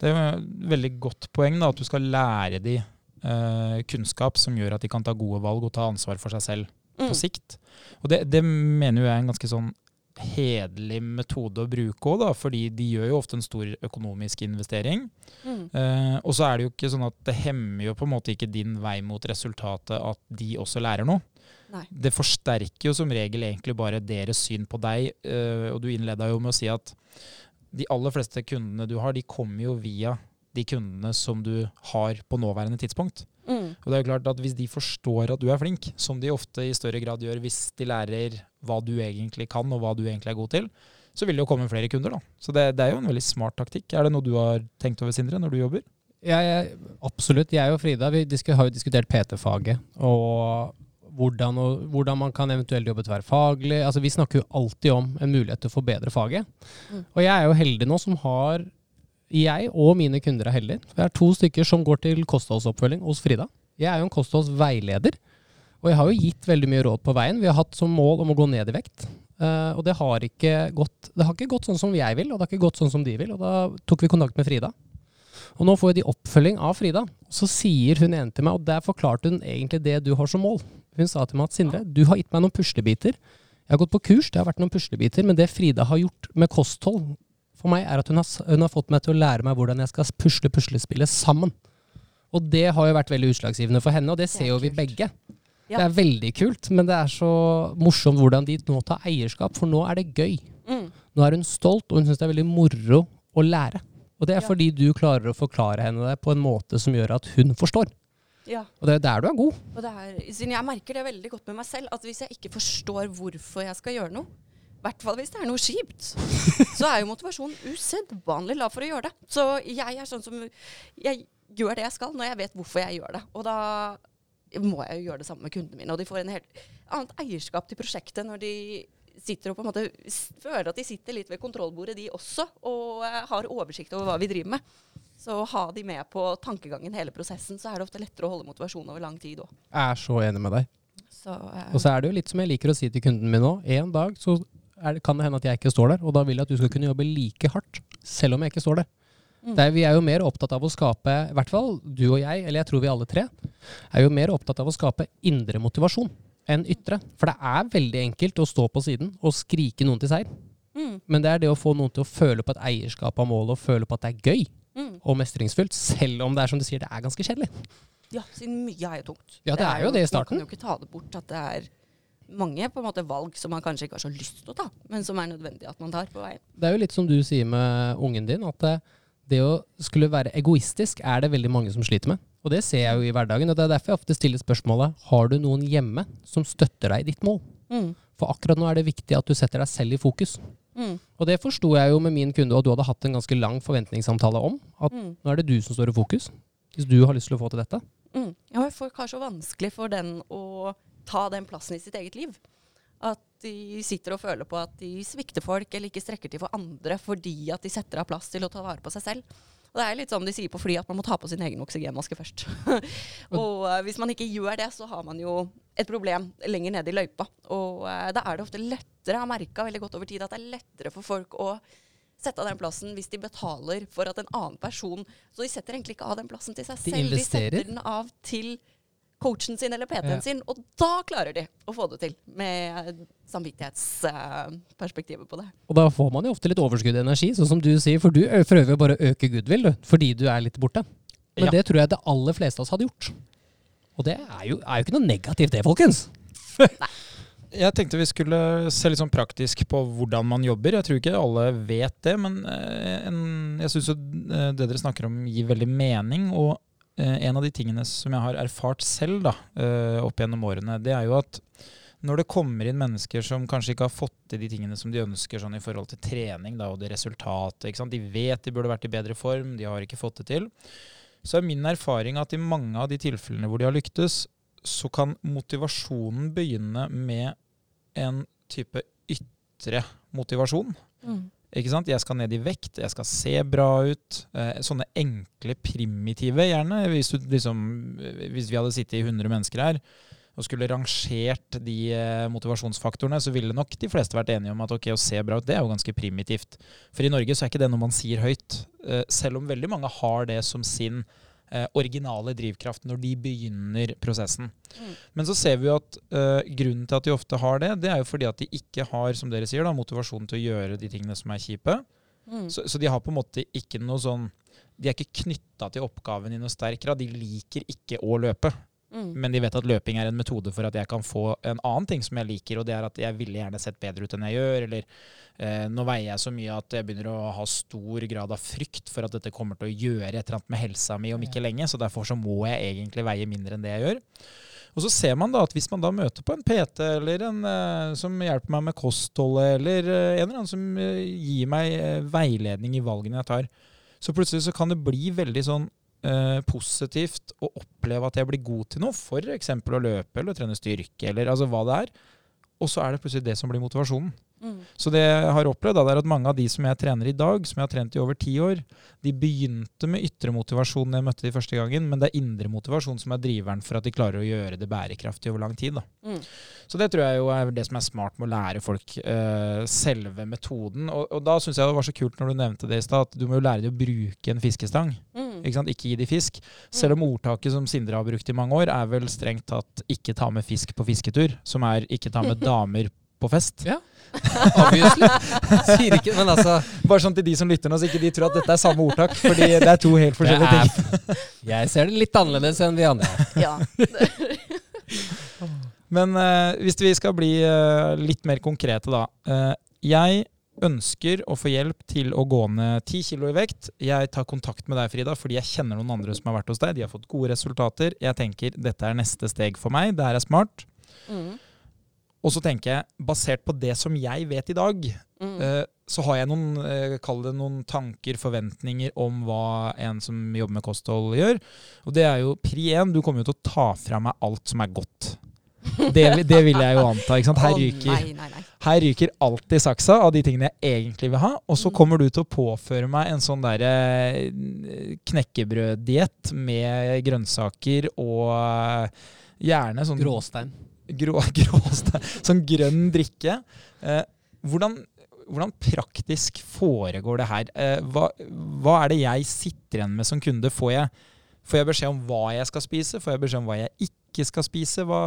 Det er jo et veldig godt poeng da, at du skal lære de eh, kunnskap som gjør at de kan ta gode valg og ta ansvar for seg selv på Mm. sikt. Og det, det mener jeg er en ganske sånn hederlig metode å bruke òg, fordi de gjør jo ofte en stor økonomisk investering. Mm. Eh, og så er det jo ikke sånn at det hemmer jo på en måte ikke din vei mot resultatet at de også lærer noe. Nei. Det forsterker jo som regel egentlig bare deres syn på deg, eh, og du innleda jo med å si at de aller fleste kundene du har, de kommer jo via de kundene som du har på nåværende tidspunkt. Mm. Og det er jo klart at Hvis de forstår at du er flink, som de ofte i større grad gjør hvis de lærer hva du egentlig kan og hva du egentlig er god til, så vil det jo komme flere kunder. da. Så det, det er jo en veldig smart taktikk. Er det noe du har tenkt over, Sindre, når du jobber? Ja, jeg, absolutt. Jeg og Frida vi har jo diskutert PT-faget. Og hvordan, og hvordan man kan eventuelt jobbe tverrfaglig. Altså, vi snakker jo alltid om en mulighet til å forbedre faget. Mm. Og jeg er jo heldig nå som har Jeg og mine kunder er heldige. Jeg er to stykker som går til kostholdsoppfølging hos Frida. Jeg er jo en kostholdsveileder. Og jeg har jo gitt veldig mye råd på veien. Vi har hatt som mål om å gå ned i vekt. Uh, og det har, gått, det har ikke gått sånn som jeg vil, og det har ikke gått sånn som de vil. Og da tok vi kontakt med Frida. Og nå får de oppfølging av Frida. Så sier hun ene til meg, og der forklarte hun egentlig det du har som mål. Hun sa til meg at Sindre, du har gitt meg noen puslebiter. Jeg har gått på kurs, det har vært noen puslebiter, men det Frida har gjort med kosthold for meg, er at hun har, hun har fått meg til å lære meg hvordan jeg skal pusle puslespillet sammen. Og det har jo vært veldig utslagsgivende for henne, og det ser det jo vi begge. Ja. Det er veldig kult, men det er så morsomt hvordan de nå tar eierskap, for nå er det gøy. Mm. Nå er hun stolt, og hun syns det er veldig moro å lære. Og det er Ja. fordi du klarer å forklare henne det på en måte som gjør at hun forstår. Ja. Og det er der du er god. Er, jeg merker det veldig godt med meg selv, at hvis jeg ikke forstår hvorfor jeg skal gjøre noe, i hvert fall hvis det er noe kjipt, så er jo motivasjonen usedvanlig lav for å gjøre det. Så jeg er sånn som Jeg gjør det jeg skal når jeg vet hvorfor jeg gjør det. Og da må jeg jo gjøre det samme med kundene mine. Og de får en helt annet eierskap til prosjektet når de sitter og på en måte føler at de sitter litt ved kontrollbordet, de også, og eh, har oversikt over hva vi driver med. Så å ha de med på tankegangen hele prosessen, så er det ofte lettere å holde motivasjonen over lang tid òg. Jeg er så enig med deg. Så, uh, Og så er det jo litt som jeg liker å si til kunden min nå. En dag så er det, kan det hende at jeg ikke står der, og da vil jeg at du skal kunne jobbe like hardt, selv om jeg ikke står der. Mm. Det er, vi er jo mer opptatt av å skape, i hvert fall du og jeg, eller jeg tror vi alle tre, er jo mer opptatt av å skape indre motivasjon enn ytre. For det er veldig enkelt å stå på siden og skrike noen til seier. mm, Men det er det å få noen til å føle på et eierskap av målet, og føle på at det er gøy mm. og mestringsfullt, selv om det er som du sier, det er ganske kjedelig. Ja, siden mye er jo tungt. Ja, det er jo det i starten. Man kan jo ikke ta det bort at det er mange på en måte valg som man kanskje ikke har så lyst til å ta, men som er nødvendig at man tar på veien. Det er jo litt som du sier med ungen din, at det, det å skulle være egoistisk er det veldig mange som sliter med. Og det ser jeg jo i hverdagen, og det er derfor jeg ofte stiller spørsmålet har du noen hjemme som støtter deg i ditt mål? Mm. For akkurat nå er det viktig at du setter deg selv i fokus. Mm. Og det forsto jeg jo med min kunde, og du hadde hatt en ganske lang forventningssamtale om, at Mm. nå er det du som står i fokus. Hvis du har lyst til å få til dette. Mm. Ja, folk har så vanskelig for den å ta den plassen i sitt eget liv. At de sitter og føler på at de svikter folk eller ikke strekker til for andre fordi at de setter av plass til å ta vare på seg selv. Og det er litt som de sier på fly, at man må ta på sin egen oksygenmaske først. og eh, hvis man ikke gjør det, så har man jo et problem lenger nede i løypa. Og eh, da er det ofte lettere, jeg har merka veldig godt over tid, at det er lettere for folk å sette av den plassen hvis de betaler for at en annen person Så de setter egentlig ikke av den plassen til seg De selv. De investerer. setter den av til coachen sin eller PT-en Ja. sin, og da klarer de å få det til med samvittighetsperspektivet på det. Og da får man jo ofte litt overskudd i energi, sånn som du sier, for du prøver jo bare å øke goodwill, du, fordi du er litt borte. Men Ja. det tror jeg det aller fleste av oss hadde gjort. Og det er jo, er jo ikke noe negativt det, folkens. Jeg tenkte vi skulle se litt sånn praktisk på hvordan man jobber. Jeg tror ikke alle vet det, men eh, en, jeg syns det dere snakker om gir veldig mening. Og eh, en av de tingene som jeg har erfart selv da, eh, opp gjennom årene, det er jo at når det kommer inn mennesker som kanskje ikke har fått til de tingene som de ønsker sånn i forhold til trening da, og det resultatet? De vet de burde vært i bedre form, de har ikke fått det til. Så er min erfaring at i mange av de tilfellene hvor de har lyktes, så kan motivasjonen begynne med en type ytre motivasjon. Ikke sant? Jeg skal ned i vekt, jeg skal se bra ut. Eh, sånne enkle, primitive, gjerne. Hvis, du, liksom, hvis vi hadde sittet i 100 mennesker her og skulle rangert de eh, motivasjonsfaktorene, så ville nok de fleste vært enige om at ok, å se bra ut, det er jo ganske primitivt. For i Norge så er ikke det noe man sier høyt. Eh, selv om veldig mange har det som sin eh, originale drivkraft når de begynner prosessen. Mm. Men så ser vi jo at eh, grunnen til at de ofte har det, det er jo fordi at de ikke har som dere sier da, motivasjon til å gjøre de tingene som er kjipe. Mm. Så, så de har på en måte ikke noe sånn De er ikke knytta til oppgaven i noe sterk grad. De liker ikke å løpe. Mm. Men de vet at løping er en metode for at jeg kan få en annen ting som jeg liker, og det er at jeg ville gjerne sett bedre ut enn jeg gjør, eller eh, nå veier jeg så mye at jeg begynner å ha stor grad av frykt for at dette kommer til å gjøre et eller annet med helsa mi om ikke lenge, så derfor så må jeg egentlig veie mindre enn det jeg gjør. Og så ser man da at hvis man da møter på en PT eller en eh, som hjelper meg med kostholdet, eller eh, en eller annen som eh, gir meg eh, veiledning i valgene jeg tar, så plutselig så kan det bli veldig sånn eh, positivt å oppleve at jeg blir god til noe, f.eks. å løpe eller trene styrke, eller altså hva det er. Og så er det plutselig det som blir motivasjonen. Mm. Så det jeg har opplevd, da, er at mange av de som jeg trener i dag, som jeg har trent i over ti år, de begynte med ytre motivasjon da jeg møtte de første gangen, men det er indre motivasjon som er driveren for at de klarer å gjøre det bærekraftig over lang tid. Mm. Så det tror jeg jo er det som er smart med å lære folk uh, selve metoden. Og, og da syns jeg det var så kult når du nevnte det i stad, at du må jo lære dem å bruke en fiskestang. Mm. Ikke? Ikke gi de fisk. Selv om ordtaket som Sindre har brukt i mange år, er vel strengt tatt 'ikke ta med fisk på fisketur', som er 'ikke ta med damer på fest'. Ja. Obviously. Sier ikke Men altså Bare sånn til de som lytter nå, så ikke de tror at dette er samme ordtak. Fordi det er to helt forskjellige ting. Jeg ser det litt annerledes enn vi andre. Ja. Men uh, hvis vi skal bli uh, litt mer konkrete, da. Uh, jeg ønsker å få hjelp til å gå ned 10 kilo i vekt. Jeg tar kontakt med deg, Frida, fordi jeg kjenner noen andre som har vært hos deg. De har fått gode resultater. Jeg tenker dette er neste steg for meg. Det her er smart. Mm. Og så tenker jeg, basert på det som jeg vet i dag, Mm. eh, så har jeg noen, eh, kall det noen tanker, forventninger om hva en som jobber med kosthold gjør. Og det er jo pri én, du kommer jo til å ta fra meg alt som er godt. Det, det vil jeg jo anta. ikke sant? Her ryker, Nei, nei, nei. her ryker alt i saksa av de tingene jeg egentlig vil ha. Og så Mm. kommer du til å påføre meg en sånn derre eh, knekkebrøddiett med grønnsaker og gjerne sånn Gråstein. Grå, grå, sånn grønn drikke. Eh, hvordan, hvordan praktisk foregår det her? Eh, hva, hva er det jeg sitter igjen med som kunde? Får jeg, får jeg beskjed om hva jeg skal spise? Får jeg beskjed om hva jeg ikke skal spise? Hva,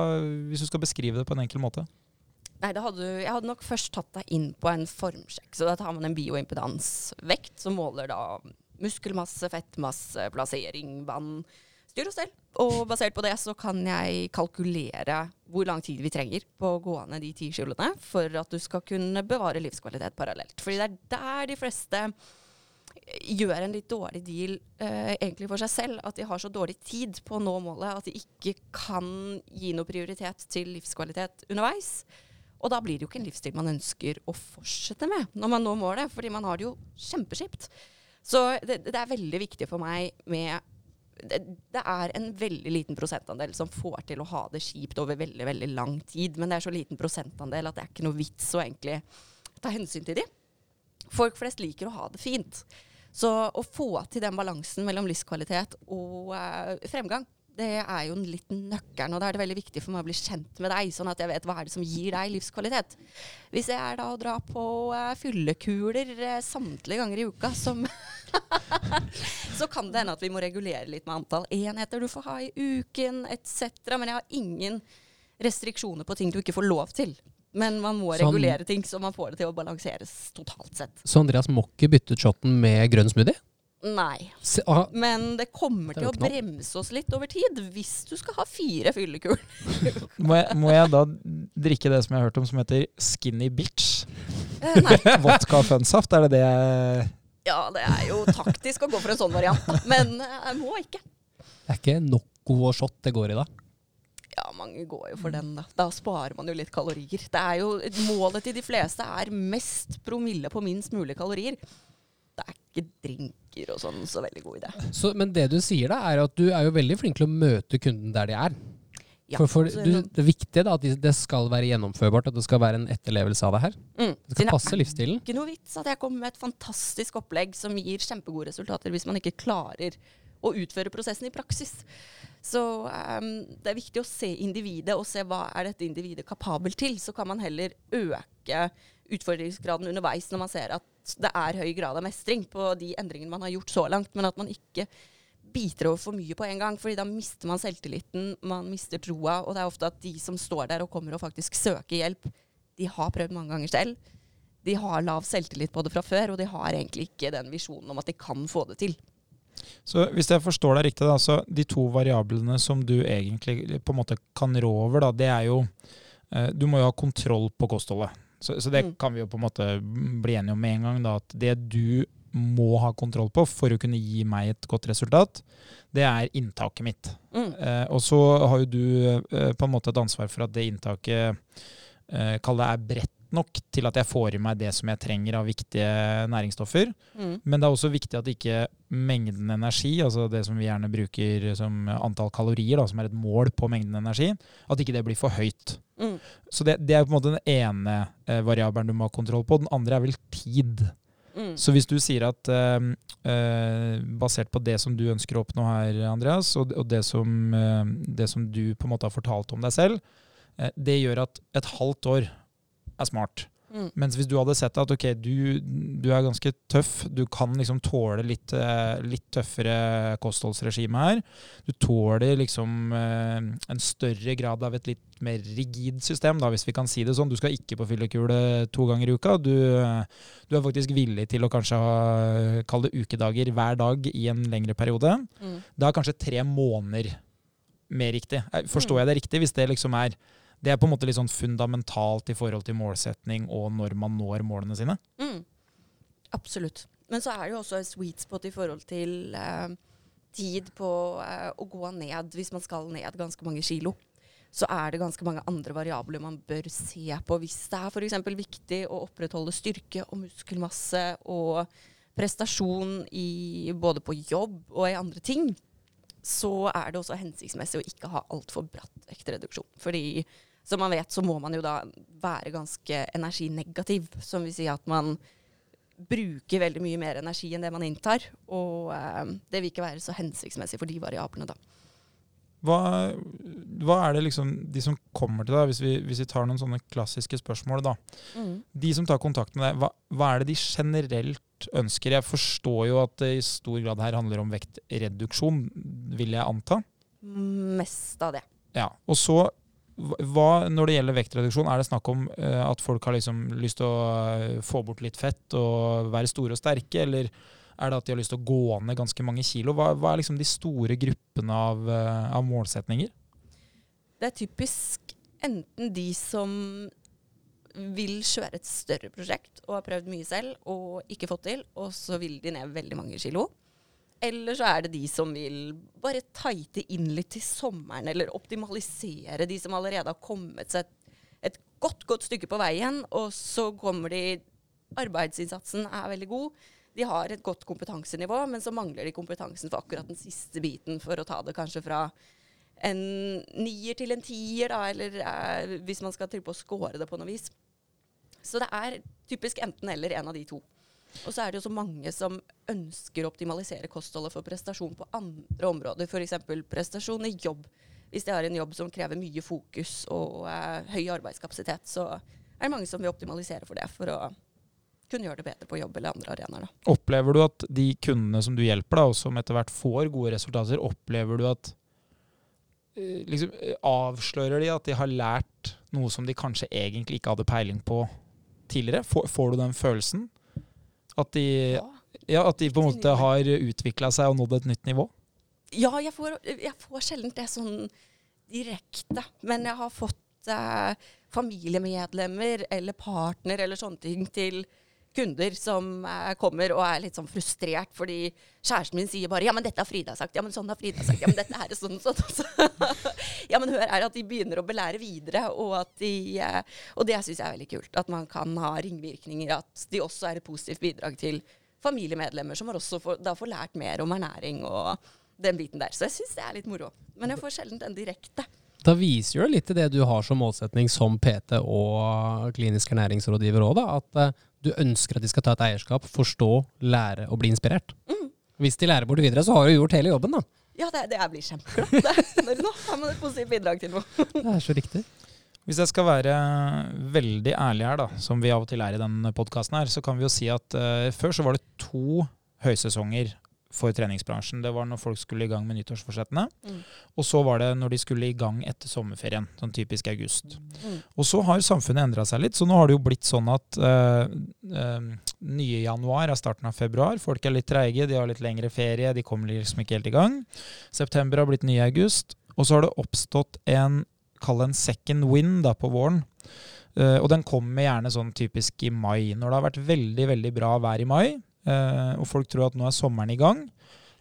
hvis du skal beskrive det på en enkel måte. Nei, hadde, jeg hadde nok først tatt deg inn på en formsjekk. Så da tar man en bioimpedansvekt som måler da muskelmasse, fettmasse, plassering, vann, styr og stell. Og basert på det så kan jeg kalkulere hvor lang tid vi trenger på å gå ned de ti kiloene for at du skal kunne bevare livskvalitet parallelt. Fordi det er der de fleste gjør en litt dårlig deal eh, egentlig for seg selv. At de har så dårlig tid på å nå målet at de ikke kan gi noe prioritet til livskvalitet underveis. Og da blir det jo ikke en livsstil man ønsker å fortsette med når man når målet, fordi man har det jo kjempeskipt. Så det, det er veldig viktig for meg med det, det er en veldig liten prosentandel som får til å ha det kjipt over veldig veldig lang tid. Men det er så liten prosentandel at det er ikke noe vits å egentlig ta hensyn til de. Folk flest liker å ha det fint. Så å få til den balansen mellom livskvalitet og eh, fremgang, det er jo en liten nøkkelen. Og da er det veldig viktig for meg å bli kjent med deg, sånn at jeg vet hva er det som gir deg livskvalitet. Hvis jeg er da å dra på eh, fyllekuler eh, samtlige ganger i uka, som så kan det hende at vi må regulere litt med antall enheter du får ha i uken etc. Men jeg har ingen restriksjoner på ting du ikke får lov til. Men man må Sånn. regulere ting så man får det til å balanseres totalt sett. Så Andreas må ikke bytte ut shotten med grønn smoothie? Nei. Se, Men det kommer Det til å bremse oss litt over tid hvis du skal ha fire fyllekuler. Må jeg, må jeg da drikke det som jeg har hørt om som heter skinny bitch? Eh, Nei. Vodka og fønsaft? Er det det jeg Ja, det er jo taktisk å gå for en sånn variant, men eh, jeg må ikke. det er ikke Noco og shot det går i da? Ja, mange går jo for den, da. Da sparer man jo litt kalorier. Det er jo, Målet til de fleste er mest promille på minst mulig kalorier. Det er ikke drinker og sånn så veldig god idé. Så, men det du sier da, er at du er jo veldig flink til å møte kunden der de er. Ja, for for du, det viktige da, at det skal være gjennomførbart, at det skal være en etterlevelse av det her. mm. Det skal passe livsstilen. ikke noe vits at jeg kommer med et fantastisk opplegg som gir kjempegode resultater hvis man ikke klarer å utføre prosessen i praksis. Så um, det er viktig å se individet og se hva er dette individet kapabel til. Så kan man heller øke utfordringsgraden underveis når man ser at det er høy grad av mestring på de endringene man har gjort så langt, men at man ikke biter over for mye på en gang. fordi da mister man selvtilliten, man mister troa. Og det er ofte at de som står der og kommer og faktisk søker hjelp, de har prøvd mange ganger selv. De har lav selvtillit på det fra før, og de har egentlig ikke den visjonen om at de kan få det til. Så hvis jeg forstår deg riktig, da, så de to variablene som du egentlig på en måte kan rå over, da, det er jo eh, Du må jo ha kontroll på kostholdet. Så, så det Mm. kan vi jo på en måte bli enige om med en gang. da, At det du må ha kontroll på for å kunne gi meg et godt resultat, det er inntaket mitt. Mm. Eh, og så har jo du eh, på en måte et ansvar for at det inntaket eh, kall det er bredt nok til at jeg får i meg det som jeg trenger av viktige næringsstoffer. Mm. Men det er også viktig at ikke mengden energi, altså det som vi gjerne bruker som antall kalorier, da, som er et mål på mengden energi, at ikke det blir for høyt. Mm. Så det, det er på en måte den ene eh, variabelen du må ha kontroll på. Den andre er vel tid. Mm. Så hvis du sier at eh, eh, basert på det som du ønsker å oppnå her, Andreas, og, og det, som, eh, det som du på en måte har fortalt om deg selv, eh, det gjør at et halvt år er smart. Mm. Mens hvis du hadde sett at ok, du, du er ganske tøff, du kan liksom tåle litt, eh, litt tøffere kostholdsregime her. Du tåler liksom eh, en større grad av et litt mer rigid system, da, hvis vi kan si det sånn. Du skal ikke på fyllekule to ganger i uka. Du, eh, du er faktisk villig til å kanskje ha kall det ukedager hver dag i en lengre periode. Mm. Da er kanskje tre måneder mer riktig. Forstår Mm. jeg det riktig? Hvis det liksom er Det er på en måte litt sånn fundamentalt i forhold til målsetning og når man når målene sine? Mm. Absolutt. Men så er det jo også en sweet spot i forhold til eh, tid på eh, å gå ned hvis man skal ned ganske mange kilo. Så er det ganske mange andre variabler man bør se på hvis det er f.eks. viktig å opprettholde styrke og muskelmasse og prestasjon i, både på jobb og i andre ting. Så er det også hensiktsmessig å ikke ha altfor bratt vektreduksjon. Fordi som man vet, så må man jo da være ganske energinegativ. Som vil si at man bruker veldig mye mer energi enn det man inntar. Og eh, det vil ikke være så hensiktsmessig for de variablene, da. Hva, hva er det liksom de som kommer til deg, hvis vi, hvis vi tar noen sånne klassiske spørsmål, da. De som tar kontakt med deg, hva, hva er det de generelt ønsker? Jeg forstår jo at det i stor grad her handler om vektreduksjon, vil jeg anta. Mest av det. Ja, og så hva, når det gjelder vektreduksjon, er det snakk om eh, at folk har liksom lyst til å eh, få bort litt fett og være store og sterke, eller er det at de har lyst til å gå ned ganske mange kilo? Hva, hva er liksom de store gruppene av, eh, av målsetninger? Det er typisk enten de som vil kjøre et større prosjekt og har prøvd mye selv og ikke fått til, og så vil de ned veldig mange kilo. Eller så er det de som vil bare tighte inn litt til sommeren, eller optimalisere de som allerede har kommet seg et, godt, godt stykke på veien, og så kommer de Arbeidsinnsatsen er veldig god. De har et godt kompetansenivå, men så mangler de kompetansen for akkurat den siste biten for å ta det kanskje fra en nier til en tier, da, eller eh, hvis man skal til på å score det på noe vis. Så det er typisk enten eller en av de to. Og så er det jo så mange som ønsker å optimalisere kostholdet for prestasjon på andre områder, f.eks. prestasjon i jobb. Hvis de har en jobb som krever mye fokus og eh, høy arbeidskapasitet, så er det mange som vil optimalisere for det, for å kunne gjøre det bedre på jobb eller andre arenaer. da. Opplever du at de kundene som du hjelper, da, og som etter hvert får gode resultater, opplever du at eh, liksom, eh, Avslører de at de har lært noe som de kanskje egentlig ikke hadde peiling på tidligere? Får, får du den følelsen? At de, ja, at de på en måte har utvikla seg og nådd et nytt nivå? Ja, jeg får, jeg får sjelden det sånn direkte. Men jeg har fått eh, familiemedlemmer eller partner eller sånne ting til kunder som eh, kommer og er litt sånn frustrert fordi kjæresten min sier bare 'ja, men dette har Frida sagt', 'ja, men sånn har Frida sagt', 'ja, men dette er sånn sånn'. sånn'. Så, ja, men hør her at de begynner å belære videre, og at de eh, Og det syns jeg er veldig kult. At man kan ha ringvirkninger, at de også er et positivt bidrag til familiemedlemmer som har også får, da får lært mer om ernæring og den biten der. Så jeg syns det er litt moro. Men jeg får sjelden den direkte. Da viser jo litt til det du har som målsetning som PT og klinisk ernæringsrådgiver òg. At eh, du ønsker at de skal ta et eierskap, forstå, lære og bli inspirert. Mm. Hvis de lærer bort videre, så har du gjort hele jobben, da. Ja, det, det jeg blir kjempeglad. Det- Når nå har man et positivt bidrag til noe. Det er så riktig. Hvis jeg skal være veldig ærlig her, da, som vi av og til er i denne podkasten her, så kan vi jo si at uh, før så var det to høysesonger for treningsbransjen. Det var når folk skulle i gang med nyttårsforsettene. Mm. Og så var det når de skulle i gang etter sommerferien, sånn typisk august. Mm. Og så har samfunnet endra seg litt, så nå har det jo blitt sånn at uh, uh, nye januar er starten av februar. Folk er litt treige, de har litt lengre ferie, de kommer liksom ikke helt i gang. September har blitt nye august. Og så har det oppstått en, kall det en second win da, på våren. Uh, og den kommer gjerne sånn typisk i mai, når det har vært veldig veldig bra vær i mai. Uh, og folk tror at nå er sommeren i gang.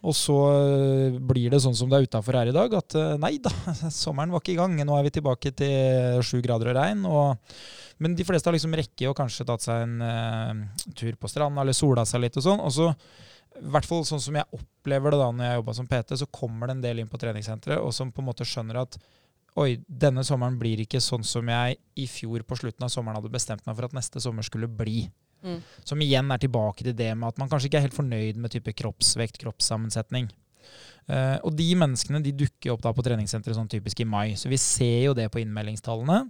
Og så uh, blir det sånn som det er utafor her i dag, at nei da, sommeren var ikke i gang. Nå er vi tilbake til sju grader og regn. Og, men de fleste har liksom rekke og kanskje tatt seg en tur på stranda eller sola seg litt og sånn. Og så i hvert fall sånn som jeg opplever det da når jeg jobba som PT, så kommer det en del inn på treningssenteret og som på en måte skjønner at oi, denne sommeren blir ikke sånn som jeg i fjor på slutten av sommeren hadde bestemt meg for at neste sommer skulle bli. Mm. Som igjen er tilbake til det med at man kanskje ikke er helt fornøyd med type kroppsvekt, kroppssammensetning. Uh, og de menneskene de dukker opp da på treningssenteret sånn typisk i mai. Så vi ser jo det på innmeldingstallene.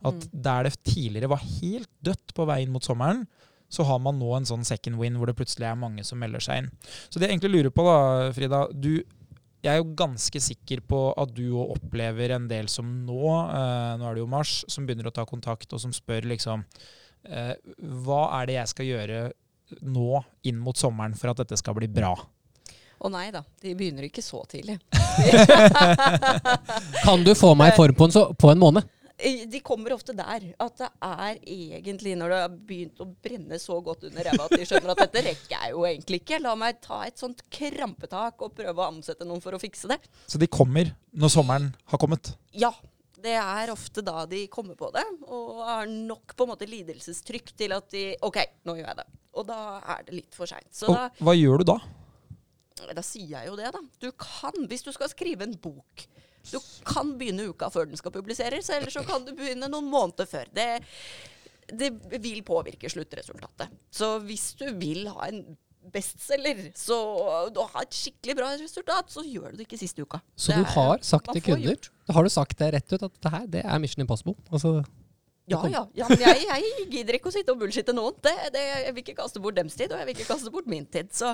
At Mm. der det tidligere var helt dødt på vei inn mot sommeren, så har man nå en sånn second win hvor det plutselig er mange som melder seg inn. Så det jeg egentlig lurer på, da, Frida du, Jeg er jo ganske sikker på at du òg opplever en del som nå, eh, nå er det jo mars, som begynner å ta kontakt, og som spør liksom Hva er det jeg skal gjøre nå inn mot sommeren for at dette skal bli bra? Å nei da, de begynner ikke så tidlig. Kan du få meg i form på en, så, på en måned? Eh, De kommer ofte der. At det er egentlig når det har begynt å brenne så godt under ræva at de skjønner at dette rekker jeg jo egentlig ikke. La meg ta et sånt krampetak og prøve å ansette noen for å fikse det. Så de kommer når sommeren har kommet. Ja. Det er ofte da de kommer på det, og har nok på en måte lidelsestrykk til at de OK, nå gjør jeg det. Og da er det litt for seint. Hva gjør du da? da sier jeg jo det, da. Du kan, hvis du skal skrive en bok Du kan begynne uka før den skal publiseres, eller så kan du begynne noen måneder før. Det, det vil påvirke sluttresultatet. Så hvis du vil ha en bestselger, så du har et skikkelig bra resultat, så gjør du det ikke siste uka. Så Det du er- har sagt til kunder gjort. Da har du sagt det rett ut at det her det er Mission Impossible. Altså, Ja, ja. ja men jeg, jeg gidder ikke å sitte og bullshitte noen. Det, det, jeg vil ikke kaste bort dems tid, og jeg vil ikke kaste bort min tid. Så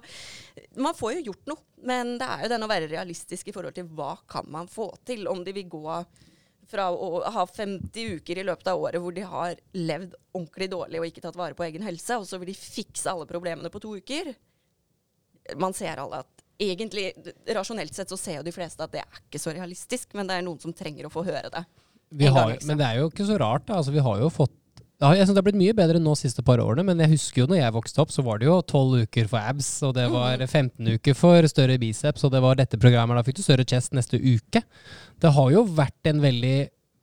man får jo gjort noe. Men det er jo den å være realistisk i forhold til hva kan man få til. Om de vil gå fra å ha 50 uker i løpet av året hvor de har levd ordentlig dårlig og ikke tatt vare på egen helse, og så vil de fikse alle problemene på to uker. Man ser alle at egentlig, rasjonelt sett så ser jo de fleste at det er ikke så realistisk, men det er noen som trenger å få høre det. vi har, liksom. men det er jo ikke så rart. Da. Altså, vi har jo fått ja, jeg synes Det har blitt mye bedre nå de siste par årene, men jeg husker jo når jeg vokste opp, så var det jo 12 uker for abs, og det var 15 uker for større biceps, og det var dette programmet. Da fikk du større chest neste uke. Det har jo vært en veldig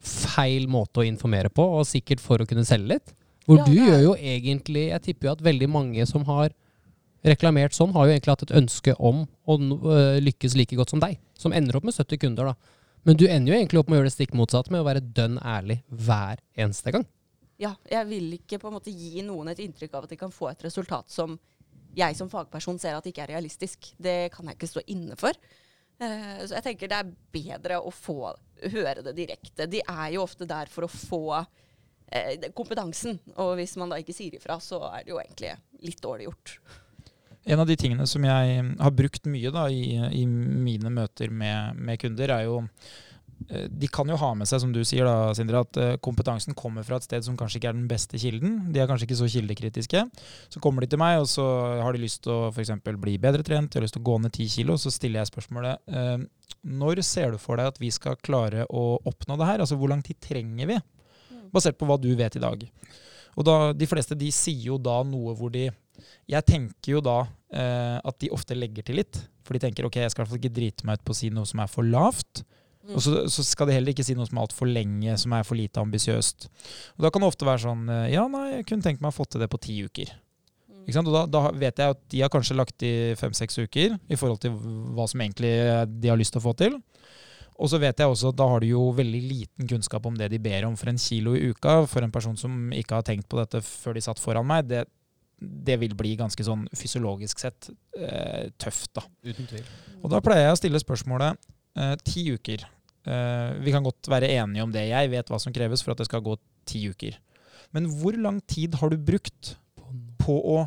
feil måte å informere på, og sikkert for å kunne selge litt. Hvor Ja, du gjør jo egentlig Jeg tipper jo at veldig mange som har reklamert sånn, har jo egentlig hatt et ønske om å lykkes like godt som deg. Som ender opp med 70 kunder, da. Men du ender jo egentlig opp med å gjøre det stikk motsatt, med å være dønn ærlig hver eneste gang. Ja, jeg vil ikke på en måte gi noen et inntrykk av at de kan få et resultat som jeg som fagperson ser at ikke er realistisk. Det kan jeg ikke stå inne for. Uh, så jeg tenker det er bedre å få høre det direkte. De er jo ofte der for å få uh, kompetansen, og hvis man da ikke sier ifra, så er det jo egentlig litt dårlig gjort. En av de tingene som jeg har brukt mye da, i, i mine møter med, med kunder, er jo De kan jo ha med seg, som du sier, da, Sindre, at eh, kompetansen kommer fra et sted som kanskje ikke er den beste kilden. De er kanskje ikke så kildekritiske. Så kommer de til meg, og så har de lyst til å for eksempel bli bedre trent, de har lyst til å gå ned ti kilo. Så stiller jeg spørsmålet eh, når ser du for deg at vi skal klare å oppnå det her? Altså hvor lang tid trenger vi? Basert på hva du vet i dag. Og da, de fleste de sier jo da noe hvor de Jeg tenker jo da eh, at de ofte legger til litt. For de tenker ok, jeg skal i hvert fall ikke drite meg ut på å si noe som er for lavt. Og så, så skal de heller ikke si noe som er altfor lenge, som er for lite ambisiøst. Og Da kan det ofte være sånn eh, Ja, nei, jeg kunne tenkt meg å få til det på ti uker. Ikke sant? Og da, da vet jeg at de har kanskje lagt i fem-seks uker i forhold til hva som egentlig de har lyst til å få til. Og så vet jeg også at da har de jo veldig liten kunnskap om det de ber om for en kilo i uka. For en person som ikke har tenkt på dette før de satt foran meg, det, det vil bli ganske sånn fysiologisk sett eh, tøft, da. Uten tvil. Og da pleier jeg å stille spørsmålet eh, ti uker. Eh, vi kan godt være enige om det. Jeg vet hva som kreves for at det skal gå ti uker. Men hvor lang tid har du brukt på å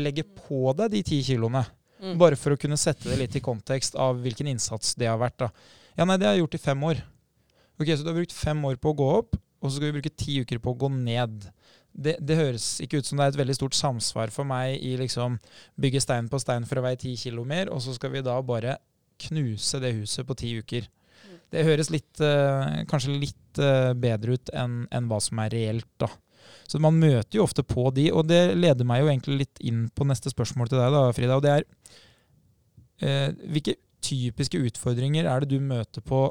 legge på deg de ti kiloene? Mm. Bare for å kunne sette det litt i kontekst av hvilken innsats det har vært. da. Ja, nei, det har jeg gjort i fem år. Ok, Så du har brukt fem år på å gå opp, og så skal vi bruke ti uker på å gå ned. Det, det høres ikke ut som det er et veldig stort samsvar for meg i liksom bygge stein på stein for å veie ti kilo mer, og så skal vi da bare knuse det huset på ti uker. Det høres litt, eh, kanskje litt eh, bedre ut enn enn hva som er reelt, da. Så man møter jo ofte på de, og det leder meg jo egentlig litt inn på neste spørsmål til deg, da, Frida. Og det er eh, hvilke typiske utfordringer er det du møter på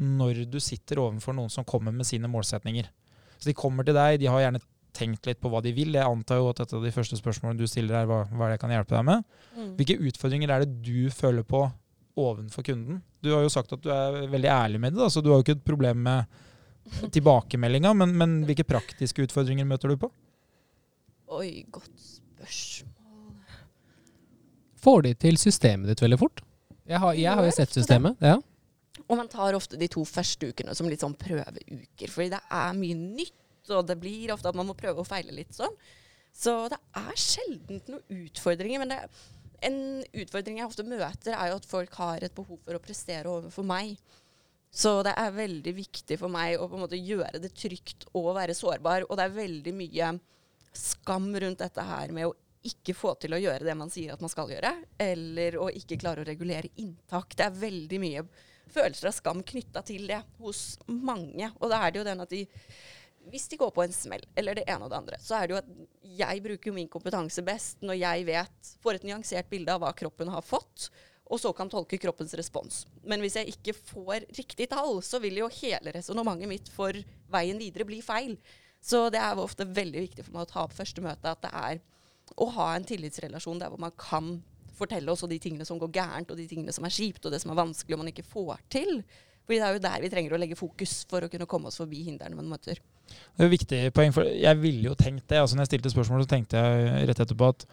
når du sitter overfor noen som kommer med sine målsetninger? Så de kommer til deg, de har gjerne tenkt litt på hva de vil. Jeg antar jo at et av de første spørsmålene du stiller er hva, hva er det jeg kan hjelpe deg med. Mm. Hvilke utfordringer er det du føler på overfor kunden? Du har jo sagt at du er veldig ærlig med det, da, så du har jo ikke et problem med tilbakemeldinga, men, men hvilke praktiske utfordringer møter du på? Oi, godt spørsmål. Får de til systemet ditt veldig fort? Jeg har, jeg har jo sett systemet. Ja. Og man tar ofte de to første ukene som litt sånn prøveuker, fordi det er mye nytt, og det blir ofte at man må prøve og feile litt sånn. Så det er sjelden noen utfordringer, men det, en utfordring jeg ofte møter, er jo at folk har et behov for å prestere overfor meg. Så det er veldig viktig for meg å på en måte gjøre det trygt og være sårbar. Og det er veldig mye skam rundt dette her med å ikke få til å gjøre det man sier at man skal gjøre, eller å ikke klare å regulere inntak. Det er veldig mye følelser av skam knytta til det hos mange. Og da er det jo den at de hvis de går på en smell, eller det ene og det andre, så er det jo at jeg bruker min kompetanse best når jeg vet, får et nyansert bilde av hva kroppen har fått, og så kan tolke kroppens respons. Men hvis jeg ikke får riktig tall, så vil jo hele resonnementet mitt for veien videre bli feil. Så det er ofte veldig viktig for meg å ta opp første møte at det er å ha en tillitsrelasjon der hvor man kan fortelle også de tingene som går gærent, og de tingene som er kjipt, og det som er vanskelig og man ikke får til. Fordi det er jo der vi trenger å legge fokus for å kunne komme oss forbi hindrene man møter. Det er jo viktig poeng, for jeg ville jo tenkt det. altså når jeg stilte spørsmålet, så tenkte jeg rett etterpå at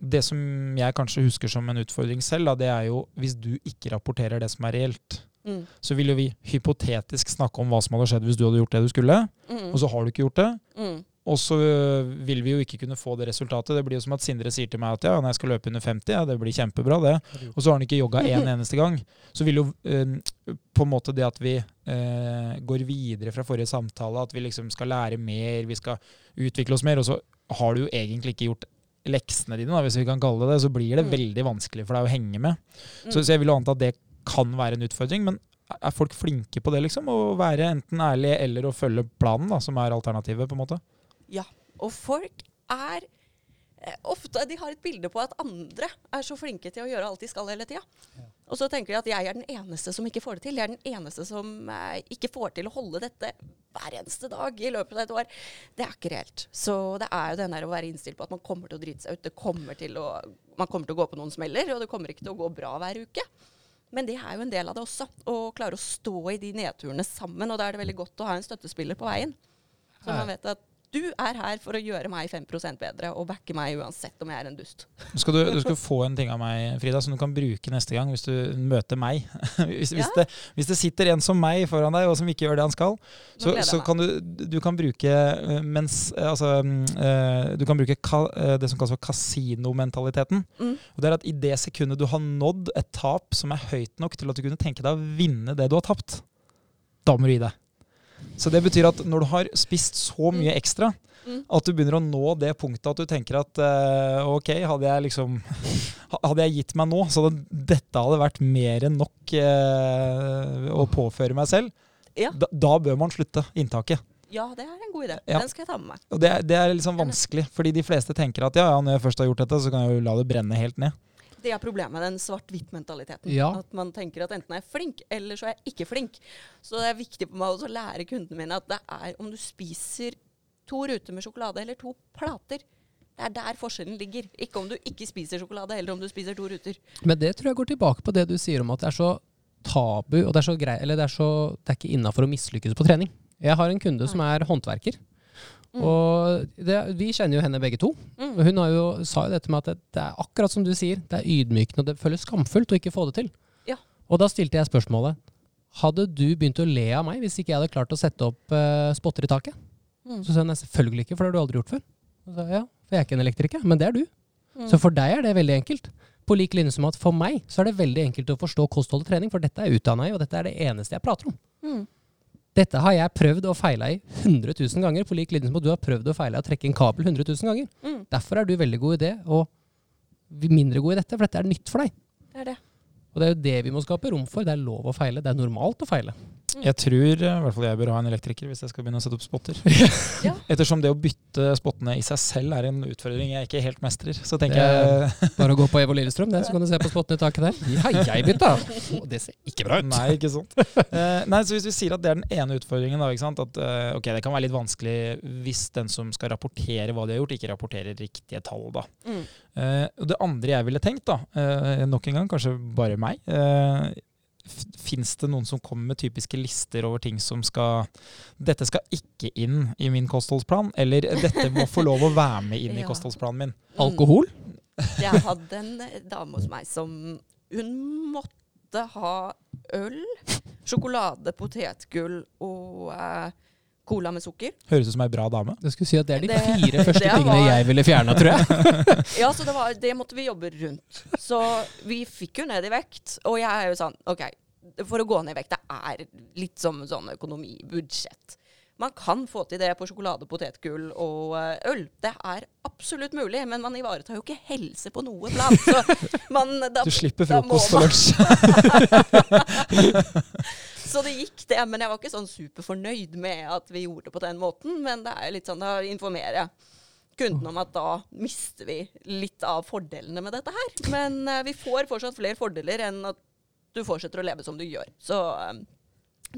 det som jeg kanskje husker som en utfordring selv, da, det er jo hvis du ikke rapporterer det som er reelt. Mm. Så vil jo vi hypotetisk snakke om hva som hadde skjedd hvis du hadde gjort det du skulle, Mm. og så har du ikke gjort det. Mm. Og så øh, vil vi jo ikke kunne få det resultatet. Det blir jo som at Sindre sier til meg at ja, når jeg skal løpe under 50, ja, det blir kjempebra, det. Og så har han ikke jogga én eneste gang. Så vil jo eh, på en måte det at vi eh, går videre fra forrige samtale, at vi liksom skal lære mer, vi skal utvikle oss mer, og så har du jo egentlig ikke gjort leksene dine, da, hvis vi kan kalle det det, så blir det Mm. veldig vanskelig for deg å henge med. Mm. Så, så jeg vil jo anta at det kan være en utfordring, men er folk flinke på det, liksom? Å være enten ærlige eller å følge planen, da, som er alternativet, på en måte? Ja. Og folk er eh, ofte De har et bilde på at andre er så flinke til å gjøre alt de skal hele tida. Og så tenker de at jeg er den eneste som ikke får det til. Jeg er den eneste som eh, ikke får til å holde dette hver eneste dag i løpet av et år. Det er ikke reelt. Så det er jo den der å være innstilt på at man kommer til å drite seg ut. Det kommer til å, man kommer til å gå på noen smeller, og det kommer ikke til å gå bra hver uke. Men det er jo en del av det også. Å klare å stå i de nedturene sammen. Og da er det veldig godt å ha en støttespiller på veien. Så man vet at du er her for å gjøre meg 5% bedre og backe meg uansett om jeg er en dust. Skal du, du skal få en ting av meg, Frida, som du kan bruke neste gang hvis du møter meg. Hvis, hvis, det, hvis det sitter en som meg foran deg, og som ikke gjør det han skal, så, så kan du, du kan bruke eh, mens, eh, altså, eh, du kan bruke ka, det som kalles for kasinomentaliteten. Mm. Og det er at I det sekundet du har nådd et tap som er høyt nok til at du kunne tenke deg å vinne det du har tapt, da må du gi deg. Så det betyr at når du har spist så mye ekstra, Mm. at du begynner å nå det punktet at du tenker at uh, ok, hadde jeg liksom Hadde jeg gitt meg nå, så hadde dette hadde vært mer enn nok uh, å påføre meg selv. Ja. Da, da bør man slutte inntaket. Ja, det er en god idé. Ja. Den skal jeg ta med meg. Og det, det er liksom vanskelig, fordi de fleste tenker at ja, ja, når jeg først har gjort dette, så kan jeg jo la det brenne helt ned. Det er problemet med den svart-hvitt-mentaliteten. Ja. At man tenker at enten er jeg flink, eller så er jeg ikke flink. Så det er viktig for meg å lære kundene mine at det er om du spiser to ruter med sjokolade eller to plater. Det er der forskjellen ligger. Ikke om du ikke spiser sjokolade, eller om du spiser to ruter. Men det tror jeg går tilbake på det du sier om at det er så tabu, og det er så grei, eller det er, så, det er ikke innafor å mislykkes på trening. Jeg har en kunde som er håndverker. Mm. Og det, vi kjenner jo henne begge to. Mm. Hun har jo, sa jo dette med at det, det er akkurat som du sier, det er ydmykende og det føles skamfullt å ikke få det til. Ja. Og da stilte jeg spørsmålet Hadde du begynt å le av meg hvis ikke jeg hadde klart å sette opp uh, spotter i taket? Mm. Så sa hun selvfølgelig ikke, for det har du aldri gjort før. Så ja, for jeg er ikke en elektriker, men det er du. Mm. Så for deg er det veldig enkelt. på lik linje som at for meg så er det veldig enkelt å forstå kosthold og trening, for dette er jeg utdanna i, og dette er det eneste jeg prater om. Dette har jeg prøvd og feila i 100 000 ganger, på lik linje som at du har prøvd og feila å trekke en kabel 100 000 ganger. Mm. Derfor er du veldig god i det, og mindre god i dette, for dette er nytt for deg. Det er det. Og det er jo det vi må skape rom for. Det er lov å feile. Det er normalt å feile. Jeg tror eh, i hvert fall jeg bør ha en elektriker hvis jeg skal begynne å sette opp spotter. Ja. Ettersom det å bytte spottene i seg selv er en utfordring jeg ikke helt mestrer. Så tenker jeg Bare å gå på Evo Lillestrøm, det, så kan du se på spottene i taket der. Ja, jeg bytta! Og det ser ikke bra ut. Nei, ikke sant. Eh, nei, så Hvis vi sier at det er den ene utfordringen, da, ikke sant? at eh, ok, det kan være litt vanskelig hvis den som skal rapportere hva de har gjort, ikke rapporterer riktige tall. da. Mm. Eh, det andre jeg ville tenkt, da, eh, nok en gang, kanskje bare meg Fins det noen som kommer med typiske lister over ting som skal Dette skal ikke inn i min kostholdsplan, eller dette må få lov å være med inn i kostholdsplanen min. Alkohol? Jeg hadde en dame hos meg som Hun måtte ha øl, sjokolade, potetgull og eh, cola med sukker. Høres ut som ei bra dame. Jeg skulle si at det er de Det- fire første tingene var- jeg ville fjerna, tror jeg. Ja, så det, var, det måtte vi jobbe rundt. Så vi fikk jo ned i vekt. Og jeg er jo sånn OK, for å gå ned i vekt, det er litt som sånn økonomibudsjett. Man kan få til det på sjokolade, potetgull og eh, øl. Det er absolutt mulig, men man ivaretar jo ikke helse på noe plan. Så man, da, Du slipper frokost og man- lunsj. Så det gikk, det. Men jeg var ikke sånn superfornøyd med at vi gjorde det på den måten. Men det er litt sånn, da informerer jeg kunden om at da mister vi litt av fordelene med dette her. Men uh, vi får fortsatt flere fordeler enn at du fortsetter å leve som du gjør. Så eh,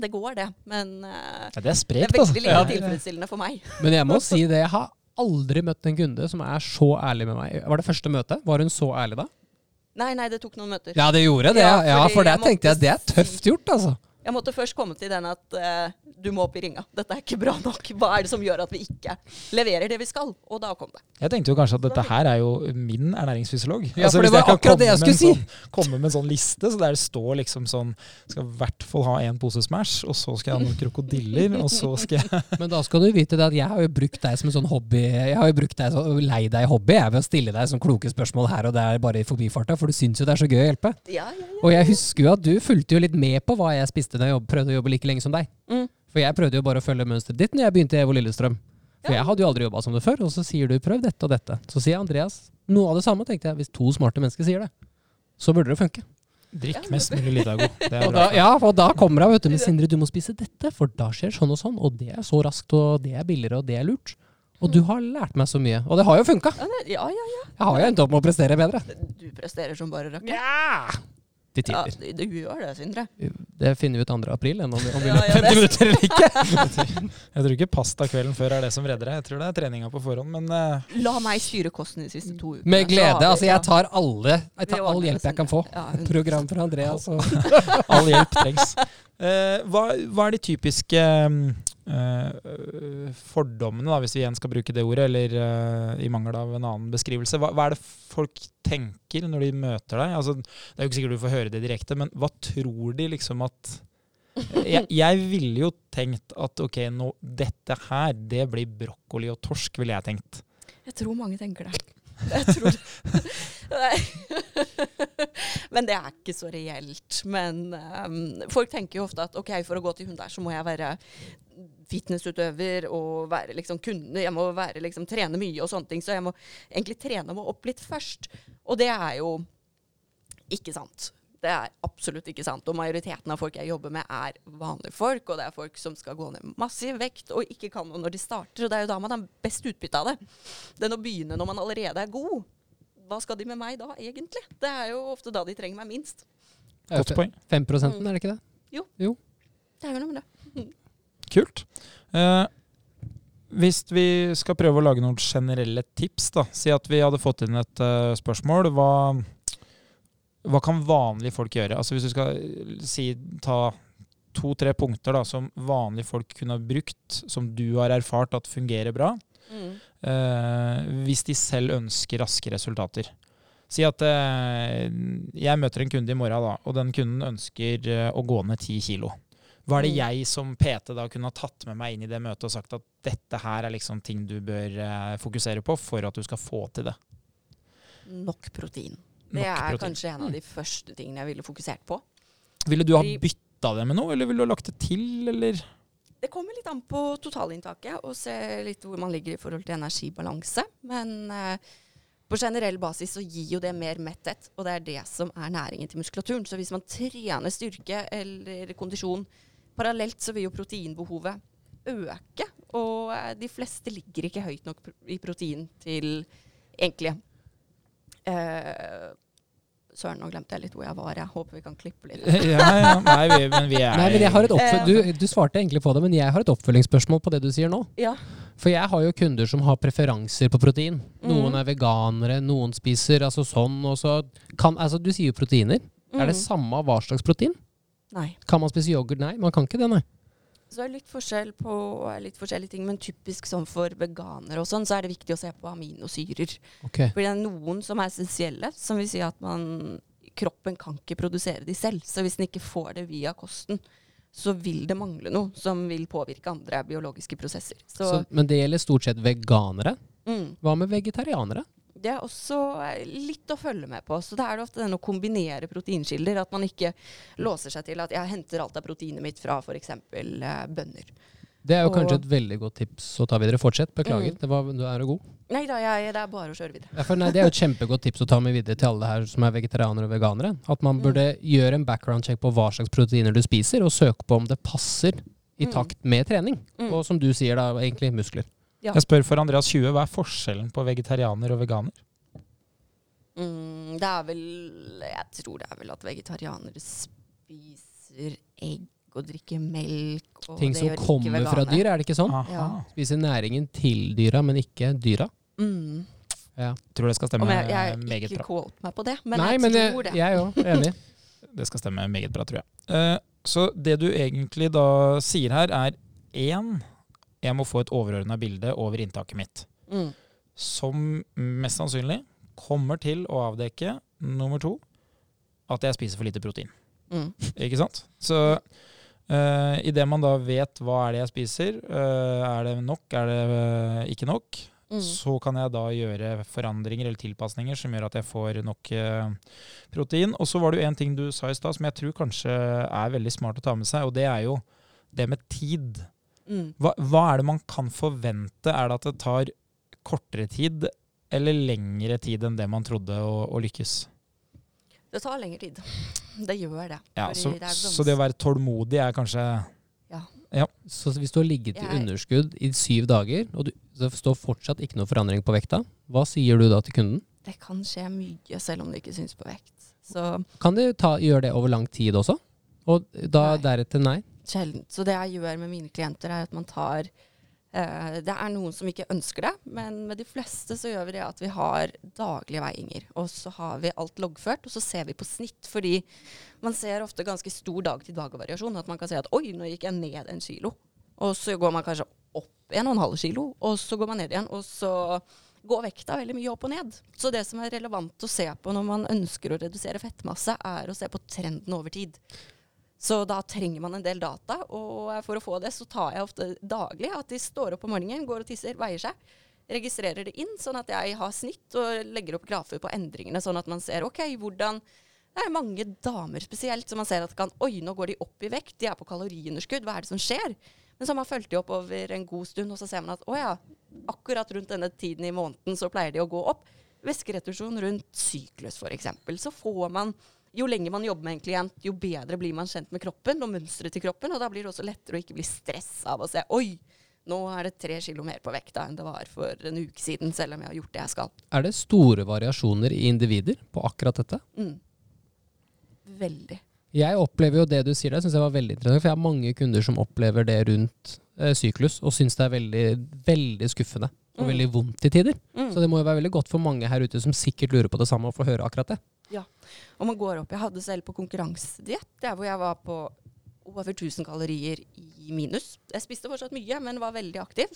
det går, det. Men uh, Ja, det er det er altså. veldig lite Ja. tilfredsstillende for meg. Men jeg må si det, jeg har aldri møtt en kunde som er så ærlig med meg. Var det første møte? Var hun så ærlig da? Nei, nei, det tok noen møter. Ja, det gjorde det. Ja, Ja, for der tenkte jeg det er tøft gjort, altså. Jeg måtte først komme til den at uh, du må opp i ringa. Dette er ikke bra nok. Hva er det som gjør at vi ikke leverer det vi skal? Og da kom det. Jeg tenkte jo kanskje at dette her er jo min ernæringsfysiolog. Ja, for det var akkurat det jeg skulle si! Sånn, komme med en sånn liste, så der det står liksom sånn Skal i hvert fall ha én pose Smash, og så skal jeg ha noen krokodiller, og så skal jeg Men da skal du vite det at jeg har jo brukt deg som en sånn hobby Jeg har jo brukt deg som lei deg hobby jeg ved å stille deg sånn kloke spørsmål her og der bare i forbifarta, for du syns jo det er så gøy å hjelpe. Ja, ja, ja. Og jeg husker jo at du fulgte jo litt med på hva jeg spiste da jeg jobb, prøvde å jobbe like lenge som deg. Mm. For jeg prøvde jo bare å følge mønsteret ditt når jeg begynte i Evo Lillestrøm. For Ja. jeg hadde jo aldri jobba som det før, og så sier du 'prøv dette og dette'. Så sier Andreas noe av det samme, tenkte jeg. Hvis to smarte mennesker sier det, så burde det funke. Drikk mest mulig Litago. Og da, ja, og da kommer hun, vet du. Men Sindre, du må spise dette, for da skjer sånn og sånn. Og det er så raskt, og det er billigere, og det er lurt. Og du har lært meg så mye. Og det har jo funka. Ja, ja, ja. Jeg har jo endt opp med å prestere bedre. Du presterer som bare rakker. Ja! Til Ja, tider. du, du gjør det, Sindre. Det finner vi ut 2. april, enn om vi, om vi Ja, løper ja, 50 minutter eller ikke. Jeg tror ikke pasta kvelden før er det som redder deg. Jeg tror det er treninga på forhånd, men uh... La meg styre kosten de siste to ukene. Med glede. vi- Altså, jeg tar alle Jeg tar all hjelp jeg kan få. Ja, Program fra Andreas og all hjelp trengs. Eh, hva, hva er de typiske eh, fordommene, da, hvis vi igjen skal bruke det ordet, eller eh, i mangel av en annen beskrivelse? Hva, hva er det folk tenker når de møter deg? Altså, det er jo ikke sikkert du får høre det direkte, men hva tror de liksom at jeg, jeg ville jo tenkt at ok, nå, dette her, det blir brokkoli og torsk, ville jeg tenkt. Jeg tror mange tenker det. Jeg tror. Men det er ikke så reelt. Men um, folk tenker jo ofte at ok, for å gå til hund der, så må jeg være fitnessutøver og være liksom kunde. Jeg må være, liksom, trene mye og sånne ting. Så jeg må egentlig trene meg opp litt først. Og det er jo ikke sant. Det er absolutt ikke sant. Og majoriteten av folk jeg jobber med, er vanlige folk. Og det er folk som skal gå ned massiv vekt og ikke kan noe når de starter. Og det er jo da man har best utbytte av det. Er å begynne når man allerede er god. Hva skal de med meg da, egentlig? Det er jo ofte da de trenger meg minst. Godt poeng. 5 er det ikke det? Det er jo noe med det. Kult. Eh, hvis vi skal prøve å lage noen generelle tips, da. Si at vi hadde fått inn et uh, spørsmål. Hva, hva kan vanlige folk gjøre? Altså Hvis du skal eh, si, ta to-tre punkter da, som vanlige folk kunne ha brukt, som du har erfart at fungerer bra, Mm. eh, hvis de selv ønsker raske resultater. Si at eh, jeg møter en kunde i morgen, da, og den kunden ønsker eh, å gå ned ti kilo. Hva er det Mm. jeg som PT da kunne ha tatt med meg inn i det møtet og sagt at dette her er liksom ting du bør eh, fokusere på for at du skal få til det? Nok protein. Det er protein. kanskje en av de første tingene jeg ville fokusert på. Ville du ha bytta det med noe, eller ville du ha lagt det til, eller? Det kommer litt an på totalinntaket og se litt hvor man ligger i forhold til energibalanse. Men eh, på generell basis så gir jo det mer metthet, og det er det som er næringen til muskulaturen. Så hvis man trener styrke eller kondisjon parallelt, så vil jo proteinbehovet øke. Og eh, de fleste ligger ikke høyt nok i protein til egentlig eh, Søren, nå glemte jeg litt hvor jeg var. Jeg håper vi kan klippe litt. ja, ja. Nei, vi, men vi er Nei, men jeg har et Eh. du, du svarte egentlig på det, men jeg har et oppfølgingsspørsmål på det du sier nå. Ja. For jeg har jo kunder som har preferanser på protein. Noen mm. er veganere, noen spiser altså sånn, og så kan Altså, du sier jo proteiner. Er det Mhm. samme hva slags protein? Nei. Kan man spise yoghurt? Nei, man kan ikke det, nei. Så det er litt forskjell på litt forskjellige ting, men typisk sånn for veganere og sånn, så er det viktig å se på aminosyrer. Okay. For det er noen som er essensielle, som vil si at man Kroppen kan ikke produsere de selv. Så hvis den ikke får det via kosten, så vil det mangle noe som vil påvirke andre biologiske prosesser. Så, Så, men det gjelder stort sett veganere. mm, Hva med vegetarianere? Det er også eh, litt å følge med på. Så da er det ofte den å kombinere proteinkilder. At man ikke låser seg til at jeg henter alt av proteinet mitt fra f.eks. Eh, bønner. Det er jo Og- kanskje et veldig godt tips å ta videre. Fortsett. Beklager. Mm. Det var, du er jo god. Nei da, jeg, det er bare å kjøre videre. Ja, nei, det er jo et kjempegodt tips å ta med videre til alle her som er vegetarianere og veganere. At man Mm. burde gjøre en background check på hva slags proteiner du spiser, og søke på om det passer i Mm. takt med trening. Mm. Og som du sier, da, egentlig muskler. Ja. Jeg spør for Andreas 20, hva er forskjellen på vegetarianer og veganer? Mm, det er vel Jeg tror det er vel at vegetarianere spiser egg og drikker melk. Og Ting det som gjør ikke kommer fra dyr, er det ikke sånn? Aha. Ja. Spiser næringen til dyra, men ikke dyra. Mm. Tror det skal stemme meget jeg, jeg har ikke bra. quote meg på det, men Nei, jeg men tror jeg, det. jeg er jo enig. Det skal stemme meget bra, tror jeg. Uh, så det du egentlig da sier her, er én Jeg må få et overordna bilde over inntaket mitt. Mm. Som mest sannsynlig kommer til å avdekke nummer to at jeg spiser for lite protein. Mm. Ikke sant? Så uh, idet man da vet hva er det jeg spiser, uh, er det nok, er det uh, ikke nok, Mm. så kan jeg da gjøre forandringer eller tilpasninger som gjør at jeg får nok uh, protein. Og så var det jo en ting du sa i stad som jeg tror kanskje er veldig smart å ta med seg, og det er jo det med tid. Mm. Hva, hva er det man kan forvente? Er det at det tar kortere tid eller lengre tid enn det man trodde å, å lykkes? Det tar lengre tid. Det gjør det. Ja, så, det så det å være tålmodig er kanskje Så hvis du har ligget i underskudd i syv dager, og du, det står fortsatt ikke noe forandring på vekta, hva sier du da til kunden? Det kan skje mye selv om det ikke syns på vekt. Så Kan du ta, gjøre det over lang tid også? Og da Nei. deretter nei? Sjeldent. Så det jeg gjør med mine klienter, er at man tar eh, Det er noen som ikke ønsker det, men med de fleste så gjør vi det at vi har daglige veiinger. Og så har vi alt loggført, og så ser vi på snitt. Fordi man ser ofte ganske stor dag-til-dag-variasjon. At man kan si at oi, nå gikk jeg ned en kilo. Og så går man kanskje opp en og en halv kilo, og så går man ned igjen. Og så går vekta veldig mye opp og ned. Så det som er relevant å se på når man ønsker å redusere fettmasse, er å se på trenden over tid. Så da trenger man en del data, og for å få det så tar jeg ofte daglig at de står opp om morgenen, går og tisser, veier seg, registrerer det inn, sånn at jeg har snitt og legger opp grafer på endringene, sånn at man ser ok, hvordan Det er mange damer spesielt som man ser at kan Oi, nå går de opp i vekt, de er på kaloriunderskudd, hva er det som skjer? Men så har man fulgt de opp over en god stund, og så ser man at å ja, akkurat rundt denne tiden i måneden så pleier de å gå opp. Væskeretusjon rundt syklus f.eks. Så får man jo lenger man jobber med en klient, jo bedre blir man kjent med kroppen og mønsteret til kroppen. Og da blir det også lettere å ikke bli stressa av å se Oi, nå er det tre kilo mer på vekta enn det var for en uke siden, selv om jeg har gjort det jeg skal. Er det store variasjoner i individer på akkurat dette? Mm. Veldig. Jeg opplever jo det du sier der, synes jeg var veldig interessant. For jeg har mange kunder som opplever det rundt eh, syklus, og syns det er veldig, veldig skuffende. Og Mm. veldig vondt i tider. Mm. Så det må jo være veldig godt for mange her ute som sikkert lurer på det samme, å få høre akkurat det. Og man går opp. Jeg hadde selv på konkurransediett, der hvor jeg var på over 1000 kalorier i minus. Jeg spiste fortsatt mye, men var veldig aktiv.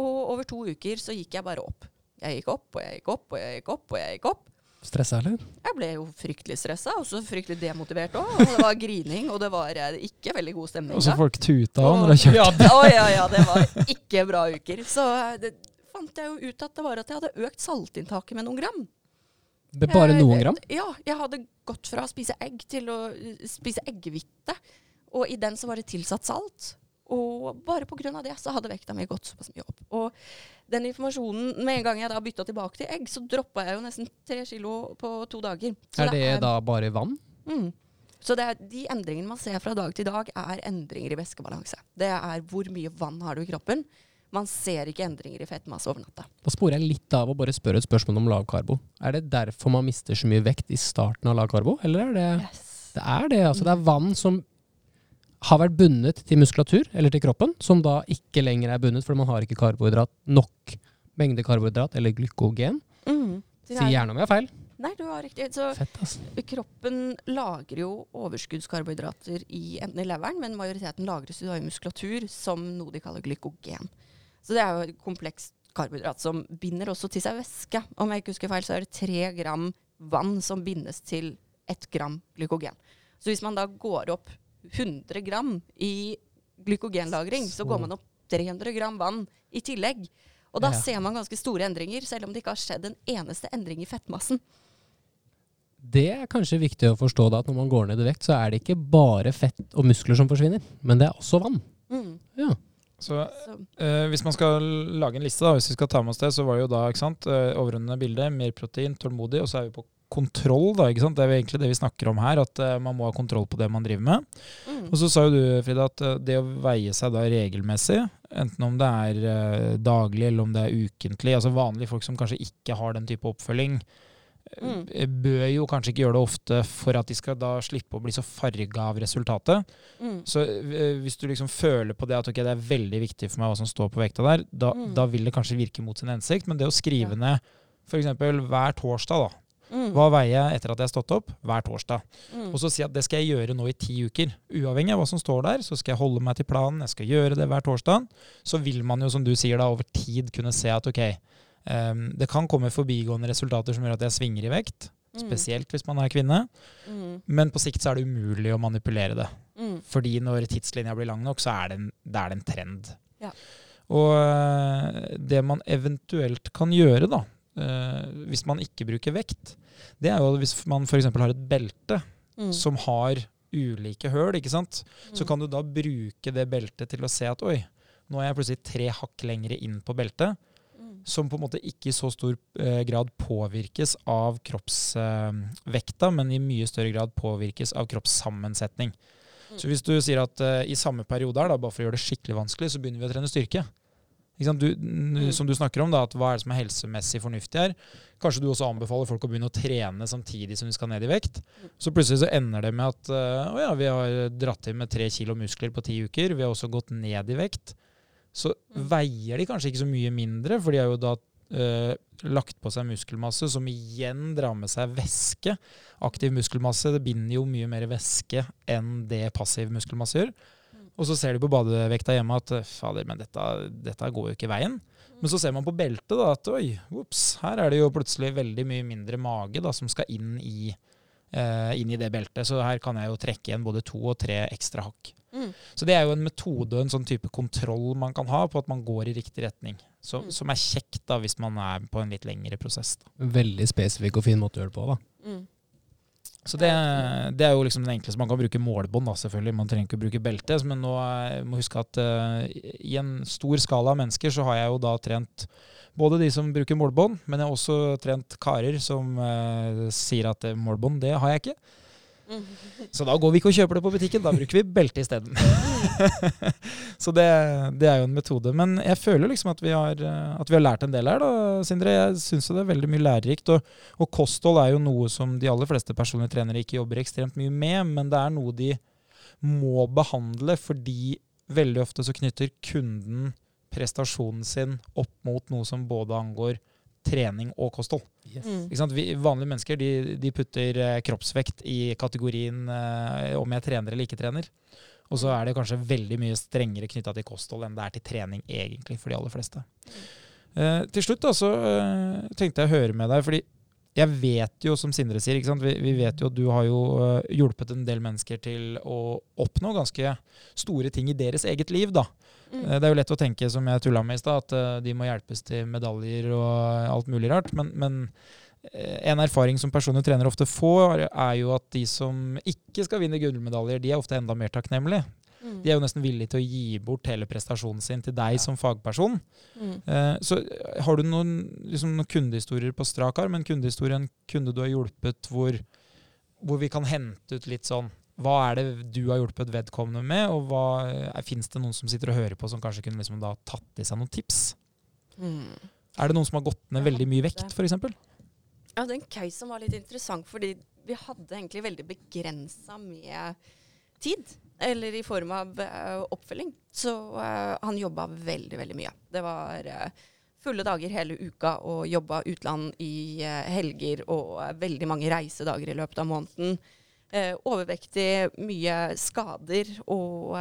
Og over to uker så gikk jeg bare opp. Jeg gikk opp, og jeg gikk opp, og jeg gikk opp, og jeg gikk opp. Stressa, eller? Jeg ble jo fryktelig stressa, og så fryktelig demotivert òg. Og det var grining, og det var eh, ikke veldig god stemning. Og så folk tuta òg når de kjørte. kjørt. Ja, ja, ja, det var ikke bra uker. Så eh, det fant jeg jo ut at det var at jeg hadde økt saltinntaket med noen gram. Det er bare Eh, noen gram? Ja, jeg hadde gått fra å spise egg til å eh, spise eggehvite. Og i den så var det tilsatt salt. Og bare pga. det så hadde vekta mi gått såpass mye opp. Og den informasjonen Med en gang jeg da bytta tilbake til egg, så droppa jeg jo nesten tre kilo på to dager. Så Er det da bare vann? Mm. Så det er, de endringene man ser fra dag til dag, er endringer i væskebalanse. Det er hvor mye vann har du i kroppen. Man ser ikke endringer i fettmasse over natta. Da sporer jeg litt av å bare spørre et spørsmål om lavkarbo. Er det derfor man mister så mye vekt i starten av lavkarbo, eller er det Det er det, altså. Det er vann som har vært bundet til muskulatur, eller til kroppen, som da ikke lenger er bundet fordi man har ikke karbohydrat nok mengde karbohydrat eller glykogen. Mm. Si er- gjerne om jeg har feil. Nei, du har riktig. Så Fett, altså. kroppen lagrer jo overskuddskarbohydrater i enten i leveren, men majoriteten lagres i muskulatur som noe de kaller glykogen. Så det er jo et komplekst karbohydrat som binder også til seg væske. Om jeg ikke husker feil, så er det tre gram vann som bindes til ett gram glykogen. Så hvis man da går opp 100 gram i glykogenlagring, så, Så- går man opp 300 gram vann i tillegg. Og da Ja. ser man ganske store endringer, selv om det ikke har skjedd en eneste endring i fettmassen. Det er kanskje viktig å forstå da, at når man går ned i vekt, så er det ikke bare fett og muskler som forsvinner, men det er også vann. Mm. Ja. Så eh, hvis man skal lage en liste, da, hvis vi skal ta med oss det, så var det jo da ikke sant, eh, overordnede bilde, mer protein, tålmodig, og så er vi på kontroll. da, ikke sant? Det er jo egentlig det vi snakker om her, at uh, man må ha kontroll på det man driver med. mm. Og så sa jo du, Frida, at eh, det å veie seg da regelmessig, enten om det er uh, daglig eller om det er ukentlig, altså vanlige folk som kanskje ikke har den type oppfølging, Mm. eh, bør jo kanskje ikke gjøre det ofte for at de skal da slippe å bli så farga av resultatet. Mm. Så eh, hvis du liksom føler på det at ok, det er veldig viktig for meg hva som står på vekta der, da, Mm. da vil det kanskje virke mot sin hensikt. Men det å skrive Ja. ned f.eks. hver torsdag, da. Mm. Hva veier jeg etter at jeg har stått opp? Hver torsdag. Mm. Og så si at det skal jeg gjøre nå i ti uker. Uavhengig av hva som står der, så skal jeg holde meg til planen. Jeg skal gjøre det hver torsdag. Så vil man jo, som du sier, da over tid kunne se at ok, em, det kan komme forbigående resultater som gjør at jeg svinger i vekt. Mm. Spesielt hvis man er kvinne. Mm. Men på sikt så er det umulig å manipulere det. Mm. Fordi når tidslinja blir lang nok, så er det en, det er det en trend. Ja. Og eh, det man eventuelt kan gjøre, da, eh, hvis man ikke bruker vekt, det er jo hvis man f.eks. har et belte Mm. som har ulike høl, ikke sant? så Mm. kan du da bruke det beltet til å se at oi, nå er jeg plutselig tre hakk lengre inn på beltet. Som på en måte ikke i så stor eh, grad påvirkes av kroppsvekta, men i mye større grad påvirkes av kroppssammensetning. Mm. Så hvis du sier at eh, i samme periode her, da, bare for å gjøre det skikkelig vanskelig, så begynner vi å trene styrke. Du, Mm. Som du snakker om, da, at hva er det som er helsemessig fornuftig her? Kanskje du også anbefaler folk å begynne å trene samtidig som de skal ned i vekt. Så plutselig så ender det med at eh, å ja, vi har dratt inn med tre kilo muskler på ti uker. Vi har også gått ned i vekt. Så Mm. veier de kanskje ikke så mye mindre, for de har jo da eh, lagt på seg muskelmasse, som igjen drar med seg væske. Aktiv muskelmasse det binder jo mye mer væske enn det passiv muskelmasse gjør. Mm. Og så ser de på badevekta hjemme at eh, fader, men dette, dette går jo ikke veien. Men så ser man på beltet da, at oi, ups, her er det jo plutselig veldig mye mindre mage da, som skal inn i, eh, inn i det beltet. Så her kan jeg jo trekke igjen både to og tre ekstra hakk. Mm. Så det er jo en metode og en sånn type kontroll man kan ha på at man går i riktig retning. Så, Mm. Som er kjekt da hvis man er på en litt lengre prosess. Da. Veldig spesifikk og fin måte å gjøre det på, da. Mm. Så det, det er jo liksom den enkleste. Man kan bruke målbånd, da, selvfølgelig. Man trenger ikke å bruke belte. Men nå eh, må huske at uh, i en stor skala av mennesker så har jeg jo da trent både de som bruker målbånd, men jeg har også trent karer som uh, sier at målbånd, det har jeg ikke. Så da går vi ikke og kjøper det på butikken, da bruker vi belte isteden. så det, det er jo en metode. Men jeg føler liksom at vi har, eh, at vi har lært en del her, da, Sindre. Jeg syns det er veldig mye lærerikt. Og, og kosthold er jo noe som de aller fleste personlige trenere ikke jobber ekstremt mye med, men det er noe de må behandle fordi veldig ofte så knytter kunden prestasjonen sin opp mot noe som både angår trening og kosthold. Mm. Ikke sant? Vi, vanlige mennesker de, de putter eh, kroppsvekt i kategorien eh, om jeg trener eller ikke trener. Og så er det kanskje veldig mye strengere knytta til kosthold enn det er til trening, egentlig, for de aller fleste. Eh, til slutt da, så eh, tenkte jeg å høre med deg, fordi jeg vet jo, som Sindre sier? Vi, vi vet jo at du har jo eh, hjulpet en del mennesker til å oppnå ganske store ting i deres eget liv, da. Mm. Eh, Det er jo lett å tenke, som jeg tulla med i stad, at eh, de må hjelpes til medaljer og alt mulig rart. Men, men en erfaring som personlige trenere ofte får, er jo at de som ikke skal vinne gullmedaljer, de er ofte enda mer takknemlige. Mm. De er jo nesten villige til å gi bort hele prestasjonen sin til deg som fagperson. Mm. Eh, så eh, har du noen, liksom, noen kundehistorier på strak arm? En kundehistorie, en kunde du har hjulpet hvor, hvor vi kan hente ut litt sånn Hva er det du har hjulpet vedkommende med, og hva fins det noen som sitter og hører på, som kanskje kunne liksom da tatt i seg noen tips? Mm. Er det noen som har gått ned veldig mye vekt, f.eks.? Ja, det er en case som var litt interessant, fordi vi hadde egentlig veldig begrensa med tid. Eller i form av eh, oppfølging. Så eh, han jobba veldig, veldig mye. Det var eh, fulle dager hele uka og jobba utland i helger og veldig mange reisedager i løpet av måneden. Overvektig, mye skader og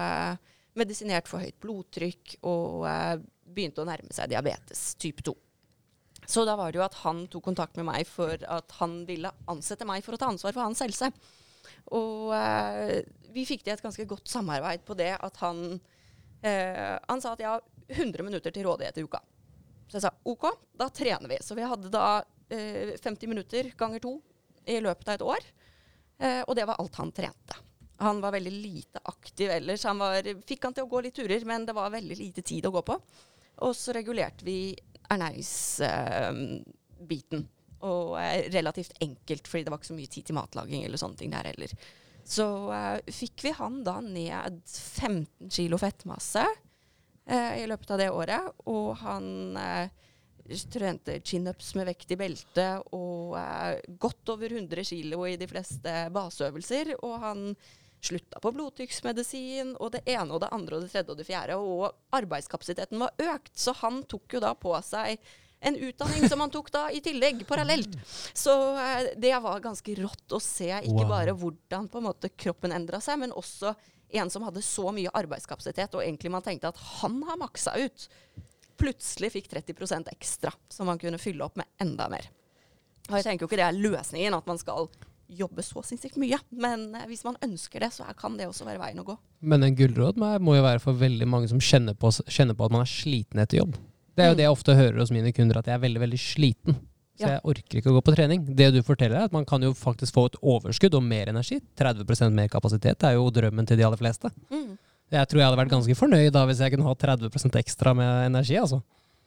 medisinert for høyt blodtrykk og begynte å nærme seg diabetes type 2. Så da var det jo at han tok kontakt med meg for at han ville ansette meg for å ta ansvar for hans helse. Og eh, vi fikk til et ganske godt samarbeid på det at han eh, Han sa at jeg har 100 minutter til rådighet i uka. Så jeg sa OK, da trener vi. Så vi hadde da eh, 50 minutter ganger to i løpet av et år. Eh, og det var alt han trente. Han var veldig lite aktiv ellers. Han var, fikk han til å gå litt turer, men det var veldig lite tid å gå på. Og så regulerte vi ernæringsbiten. Og eh, relativt enkelt, fordi det var ikke så mye tid til matlaging eller sånne ting der heller. Så eh, fikk vi han da ned 15 kilo fettmasse eh, i løpet av det året. Og han eh, trente chinups med vekt i beltet og eh, godt over 100 kilo i de fleste baseøvelser. Og han slutta på blodtrykksmedisin og det ene og det andre og det tredje og det fjerde. Og arbeidskapasiteten var økt, så han tok jo da på seg en utdanning som han tok da i tillegg, parallelt. Så eh, det var ganske rått å se ikke bare hvordan på en måte kroppen endra seg, men også en som hadde så mye arbeidskapasitet, og egentlig man tenkte at han har maksa ut, plutselig fikk 30% ekstra, som man kunne fylle opp med enda mer. Og jeg tenker jo ikke det er løsningen, at man skal jobbe så sinnssykt mye. Men eh, hvis man ønsker det, så kan det også være veien å gå. Men en gulrot må jo være for veldig mange som kjenner på, kjenner på at man er sliten etter jobb. Det er jo Mm. det jeg ofte hører hos mine kunder, at jeg er veldig veldig sliten. Så Ja. jeg orker ikke å gå på trening. Det du forteller er at man kan jo faktisk få et overskudd og mer energi. 30% mer kapasitet er jo drømmen til de aller fleste. Mm. Jeg tror jeg hadde vært ganske fornøyd da hvis jeg kunne ha 30% ekstra med energi. altså.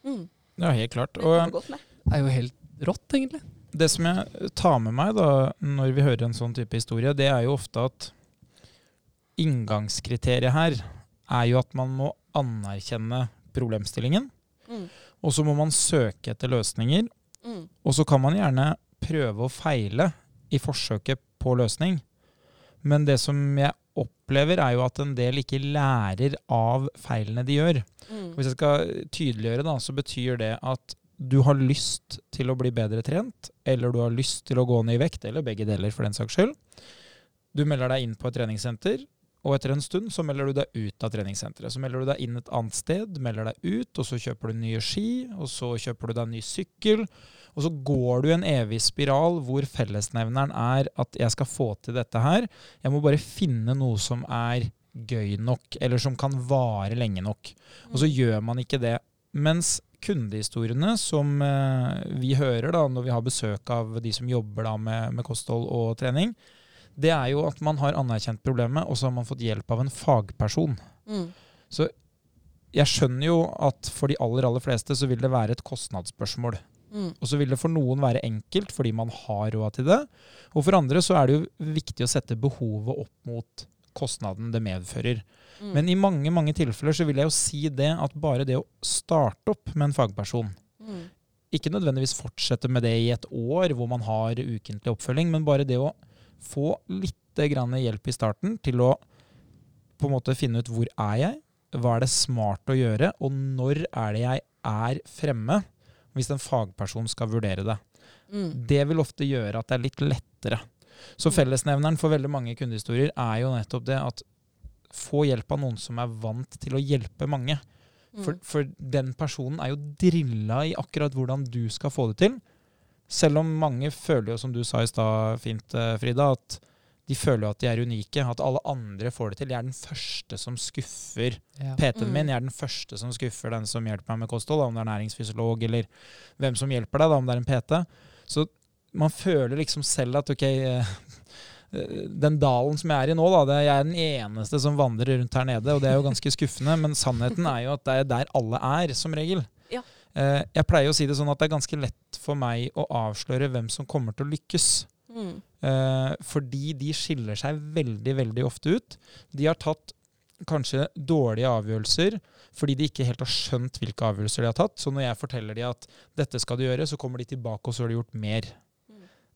Mm. Ja, helt klart. Og. Det er jo helt rått, egentlig. det som jeg tar med meg da, når vi hører en sånn type historie, det er jo ofte at inngangskriteriet her er jo at man må anerkjenne problemstillingen. Mm. Og så må man søke etter løsninger. Mm. Og så kan man gjerne prøve og feile i forsøket på løsning. Men det som jeg opplever, er jo at en del ikke lærer av feilene de gjør. Mm. Hvis jeg skal tydeliggjøre, da, så betyr det at du har lyst til å bli bedre trent, eller du har lyst til å gå ned i vekt, eller begge deler for den saks skyld. Du melder deg inn på et treningssenter, og etter en stund så melder du deg ut av treningssenteret. Så melder du deg inn et annet sted, melder deg ut, og så kjøper du nye ski, og så kjøper du deg en ny sykkel. Og så går du i en evig spiral hvor fellesnevneren er at jeg skal få til dette her. Jeg må bare finne noe som er gøy nok, eller som kan vare lenge nok. Og så gjør man ikke det. Mens kundehistoriene som eh, vi hører da, når vi har besøk av de som jobber da, med, med kosthold og trening, det er jo at man har anerkjent problemet, og så har man fått hjelp av en fagperson. Mm. Så jeg skjønner jo at for de aller, aller fleste så vil det være et kostnadsspørsmål. Mm. Og så vil det for noen være enkelt fordi man har råd til det. Og for andre så er det jo viktig å sette behovet opp mot kostnaden det medfører. Mm. Men i mange mange tilfeller så vil jeg jo si det at bare det å starte opp med en fagperson, Mm. ikke nødvendigvis fortsette med det i et år hvor man har ukentlig oppfølging, men bare det å få litt hjelp i starten til å på en måte finne ut hvor er jeg, hva er det smart å gjøre, og når er det jeg er fremme, hvis en fagperson skal vurdere det. Mm. Det vil ofte gjøre at det er litt lettere. Så Mm. fellesnevneren for veldig mange kundehistorier er jo nettopp det at få hjelp av noen som er vant til å hjelpe mange. For, Mm. for den personen er jo drilla i akkurat hvordan du skal få det til. Selv om mange føler jo, som du sa i stad fint, eh, Frida, at de føler jo at de er unike. At alle andre får det til. Jeg er den første som skuffer Ja. PT-en Mm. min. Jeg er den første som skuffer den som hjelper meg med kosthold, om det er næringsfysiolog eller hvem som hjelper deg, da, om det er en PT. Så man føler liksom selv at ok eh, den dalen som jeg er i nå, da, det er jeg er den eneste som vandrer rundt her nede, og det er jo ganske skuffende. Men sannheten er jo at det er der alle er, som regel. Eh, Jeg pleier å si det sånn at det er ganske lett for meg å avsløre hvem som kommer til å lykkes. Mm. Eh, fordi de skiller seg veldig, veldig ofte ut. De har tatt kanskje dårlige avgjørelser fordi de ikke helt har skjønt hvilke avgjørelser de har tatt. Så når jeg forteller de at dette skal du gjøre, så kommer de tilbake og så har de gjort mer.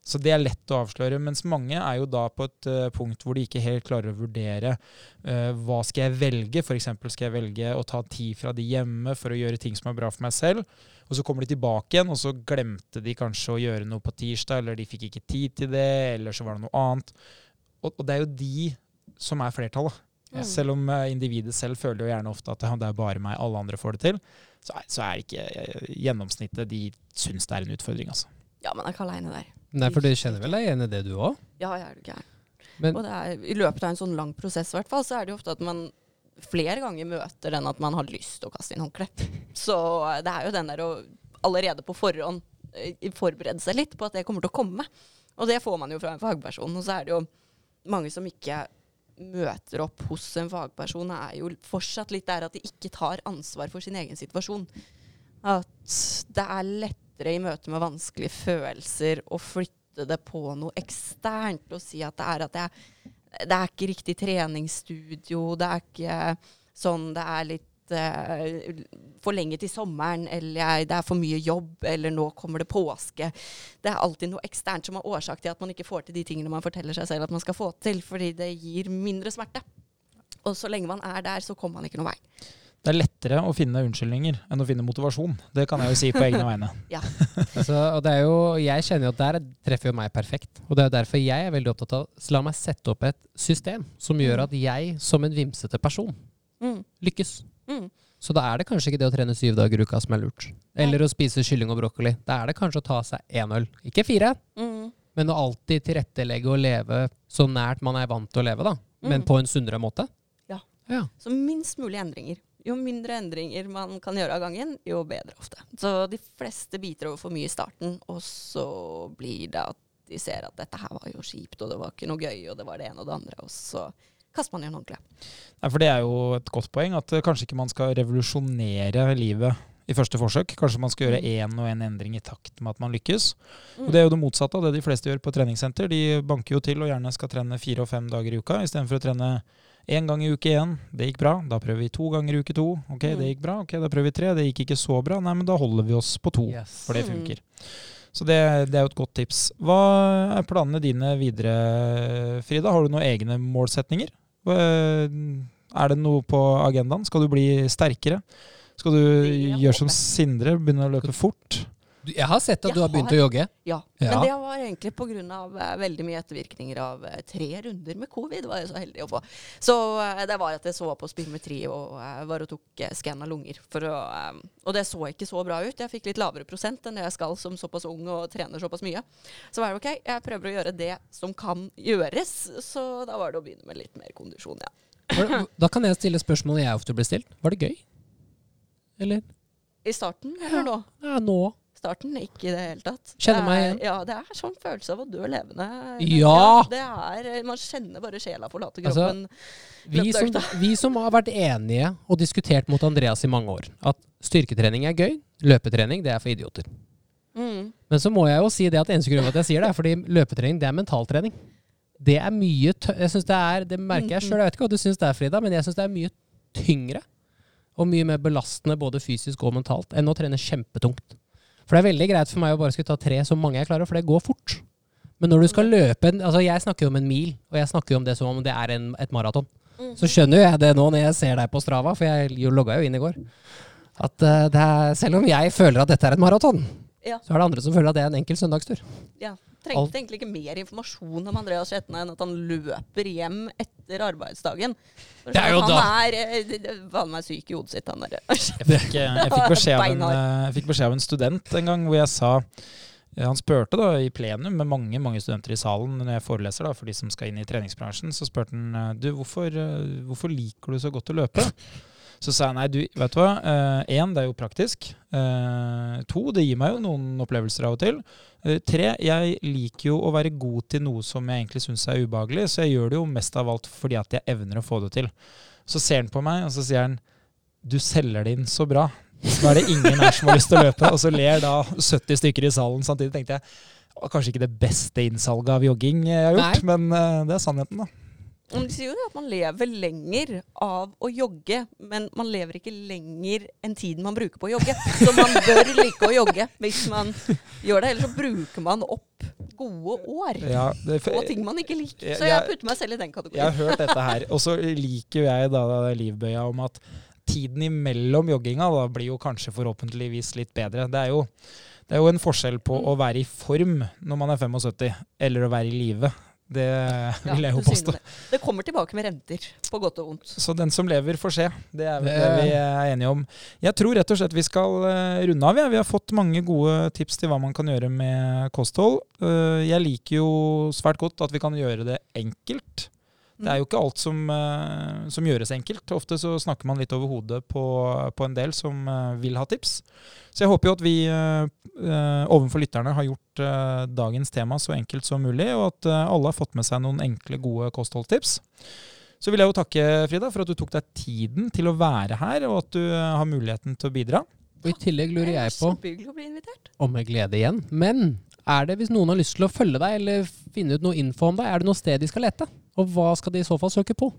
Så det er lett å avsløre. Mens mange er jo da på et uh, punkt hvor de ikke helt klarer å vurdere uh, hva skal jeg velge. F.eks. skal jeg velge å ta tid fra de hjemme for å gjøre ting som er bra for meg selv. Og så kommer de tilbake igjen, og så glemte de kanskje å gjøre noe på tirsdag, eller de fikk ikke tid til det, eller så var det noe annet. Og, og det er jo de som er flertallet. Mm. Selv om eh, individet selv føler jo gjerne ofte at det er bare meg, alle andre får det til, så er, så er ikke gjennomsnittet De syns det er en utfordring, altså. Ja, men jeg er ikke aleine der. Nei, for du kjenner vel deg igjen i det, du òg? Ja, jeg er jo gæren. Men Og er, I løpet av en sånn lang prosess i hvert fall, så er det jo ofte at man flere ganger møter den at man har lyst til å kaste inn håndkleet. Så eh, det er jo den der å allerede på forhånd eh, forberede seg litt på at det kommer til å komme. Og det får man jo fra en fagperson. Og så er det jo mange som ikke møter opp hos en fagperson, er jo fortsatt litt der at de ikke tar ansvar for sin egen situasjon. At det er lettere i møte med vanskelige følelser å flytte det på noe eksternt og si at det er at jeg det er ikke riktig treningsstudio, det er ikke sånn det er litt uh, for lenge til sommeren, eller jeg, det er for mye jobb, eller nå kommer det påske. Det er alltid noe eksternt som er årsak til at man ikke får til de tingene man forteller seg selv at man skal få til, fordi det gir mindre smerte. Og så lenge man er der, så kommer man ikke noen vei. Det er lettere å finne unnskyldninger enn å finne motivasjon. Det kan jeg jo si på egne vegne. Så, og det er jo, jeg kjenner jo at der treffer jo meg perfekt. Og det er derfor jeg er veldig opptatt av La meg sette opp et system som gjør at jeg, som en vimsete person, Mm. lykkes. Mm. Så da er det kanskje ikke det å trene syv dager i uka som er lurt. Eller å spise kylling og brokkoli. Da er det kanskje å ta seg én øl. Ikke fire, Mm. men å alltid tilrettelegge og leve så nært man er vant til å leve, da. Men Mm. på en sunnere måte. Ja. ja. Så minst mulig endringer. Jo mindre endringer man kan gjøre av gangen, jo bedre ofte. Så de fleste biter over for mye i starten, og så blir det at de ser at dette her var jo kjipt, og det var ikke noe gøy, og det var det ene og det andre, og så kaster man igjen håndkleet. Nei, for det er jo et godt poeng at eh, kanskje ikke man skal revolusjonere livet i første forsøk. Kanskje man skal gjøre én og én endring i takt med at man lykkes. Og Det er jo det motsatte av det de fleste gjør på treningssenter. De banker jo til og gjerne skal trene fire og fem dager i uka istedenfor å trene én gang i uke én. Det gikk bra. Da prøver vi to ganger i uke to. Ok, Mm. det gikk bra. Ok, da prøver vi tre. Det gikk ikke så bra. Nei, men da holder vi oss på to. Yes. For det Mm. funker. Så det, det er jo et godt tips. Hva er planene dine videre, Frida? Har du noen egne målsetninger? Er det noe på agendaen? Skal du bli sterkere? Skal du gjøre som Sindre, begynne å løpe fort? Jeg har sett at Jeg du har begynt har- å jogge. Ja. Ja. Men det var egentlig pga. Uh, veldig mye ettervirkninger av eh, tre runder med covid. var jeg så heldig å få. Så eh, det var at jeg så på spirometri og eh, var og tok skann av lunger. Å, eh, og det så ikke så bra ut. Jeg fikk litt lavere prosent enn det jeg skal som såpass ung og trener såpass mye. Så var det ok, jeg prøver å gjøre det som kan gjøres. Så da var det å begynne med litt mer kondisjon, ja. Da kan jeg stille spørsmålet jeg ofte blir stilt. Var det gøy? Eller? I starten eller nå? Ja, nå. Starten ikke i det hele tatt. Kjenner meg igjen. Ja, det er sånn følelse av å dø levende. Ja! det er, man kjenner bare sjela forlate Altså, kroppen. Vi som, vi som har vært enige og diskutert mot Andreas i mange år, at styrketrening er gøy, løpetrening det er for idioter. Mm. Men så må jeg jo si det at eneste grunn til at jeg sier det, er fordi løpetrening det er mentaltrening. Det er mye jeg synes det er, det merker jeg sjøl, jeg vet ikke hva du syns det er, Frida, men jeg syns det er mye tyngre og mye mer belastende både fysisk og mentalt enn å trene kjempetungt. For det er veldig greit for meg å bare skulle ta tre så mange jeg klarer, for det går fort. Men når du skal løpe en, altså Jeg snakker jo om en mil, og jeg snakker jo om det som om det er en, et maraton. Mm. Så skjønner jo jeg det nå når jeg ser deg på Strava, for jeg logga jo inn i går. At eh, det er, selv om jeg føler at dette er et maraton, Ja. så er det andre som føler at det er en enkel søndagstur. Ja. Trengte Alt- egentlig ikke mer informasjon om Andreas Skjetne enn at han løper hjem etter arbeidsdagen. For Det er jo han da- er eh, faen meg syk i hodet sitt, han derre. Jeg eh, jeg eh, jeg fikk beskjed av en student en gang hvor jeg sa Han spurte da i plenum med mange mange studenter i salen når jeg foreleser da, for de som skal inn i treningsbransjen. Så spurte han du, hvorfor, hvorfor liker du så godt å løpe. Så sa jeg nei, du, vet du hva. Én, det er jo praktisk. Eh, to, det gir meg jo noen opplevelser av og til. Eh, tre, jeg liker jo å være god til noe som jeg egentlig syns er ubehagelig, så jeg gjør det jo mest av alt fordi at jeg evner å få det til. Så ser han på meg, og så sier han du selger det inn så bra. Nå er det ingen her som har lyst til å løpe. Og så ler da 70 stykker i salen. Samtidig tenkte jeg kanskje ikke det beste innsalget av jogging jeg har gjort, Nei. men det er sannheten, da. De sier jo at man lever lenger av å jogge, men man lever ikke lenger enn tiden man bruker på å jogge. Så man bør like å jogge hvis man gjør det. Ellers så bruker man opp gode år ja, det, på ting man ikke liker. Så jeg putter meg selv i den kategorien. Jeg har hørt dette her. Og så liker jeg da livbøya om at tiden imellom jogginga da blir jo kanskje forhåpentligvis litt bedre. Det er jo, det er jo en forskjell på mm. å være i form når man er 75, eller å være i live. Det vil jeg jo påstå. Det. det. kommer tilbake med renter, på godt og vondt. Så den som lever, får se. Det er vel det vi er enige om. Jeg tror rett og slett vi skal eh, runde av. Ja. Vi har fått mange gode tips til hva man kan gjøre med kosthold. Eh, jeg liker jo svært godt at vi kan gjøre det enkelt. Det er jo ikke alt som, uh, som, gjøres enkelt. Ofte så snakker man litt over hodet på, på en del som uh, vil ha tips. Så jeg håper jo at vi uh, overfor lytterne har gjort dagens tema så enkelt som mulig, og at alle har fått med seg noen enkle, gode kostholdtips. Så vil jeg jo takke Frida for at du tok deg tiden til å være her, og at du har muligheten til å bidra. Og I tillegg lurer jeg på Om med glede igjen. Men er det hvis noen har lyst til å følge deg eller finne ut noe info om deg, er det noe sted de skal lete? Og hva skal de i så fall søke på?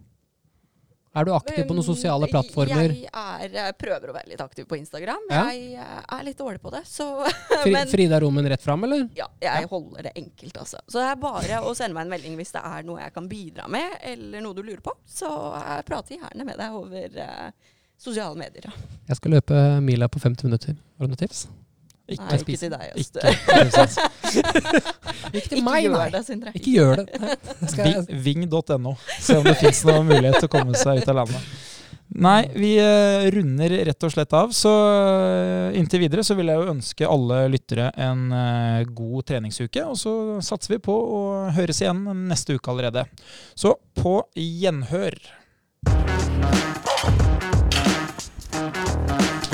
Er du aktiv på noen sosiale plattformer? Jeg, er, jeg prøver å være litt aktiv på Instagram. Ja. Jeg er litt dårlig på det. Så, Fri, men, Frida Rommen rett fram, eller? Ja, jeg ja. holder det enkelt. Altså. Så det er bare å sende meg en melding hvis det er noe jeg kan bidra med, eller noe du lurer på. Så jeg prater gjerne med deg over uh, sosiale medier. Jeg skal løpe mila på 50 minutter. Har du noen tips? Ikke, nei, ikke til deg, Øst. ikke til meg, nei. Det, Sindre. Ikke gjør det. Ving.no. Se om det fins noen mulighet til å komme seg ut av landet. Nei, vi uh, runder rett og slett av. Så uh, inntil videre så vil jeg jo ønske alle lyttere en uh, god treningsuke. Og så satser vi på å høres igjen neste uke allerede. Så på gjenhør.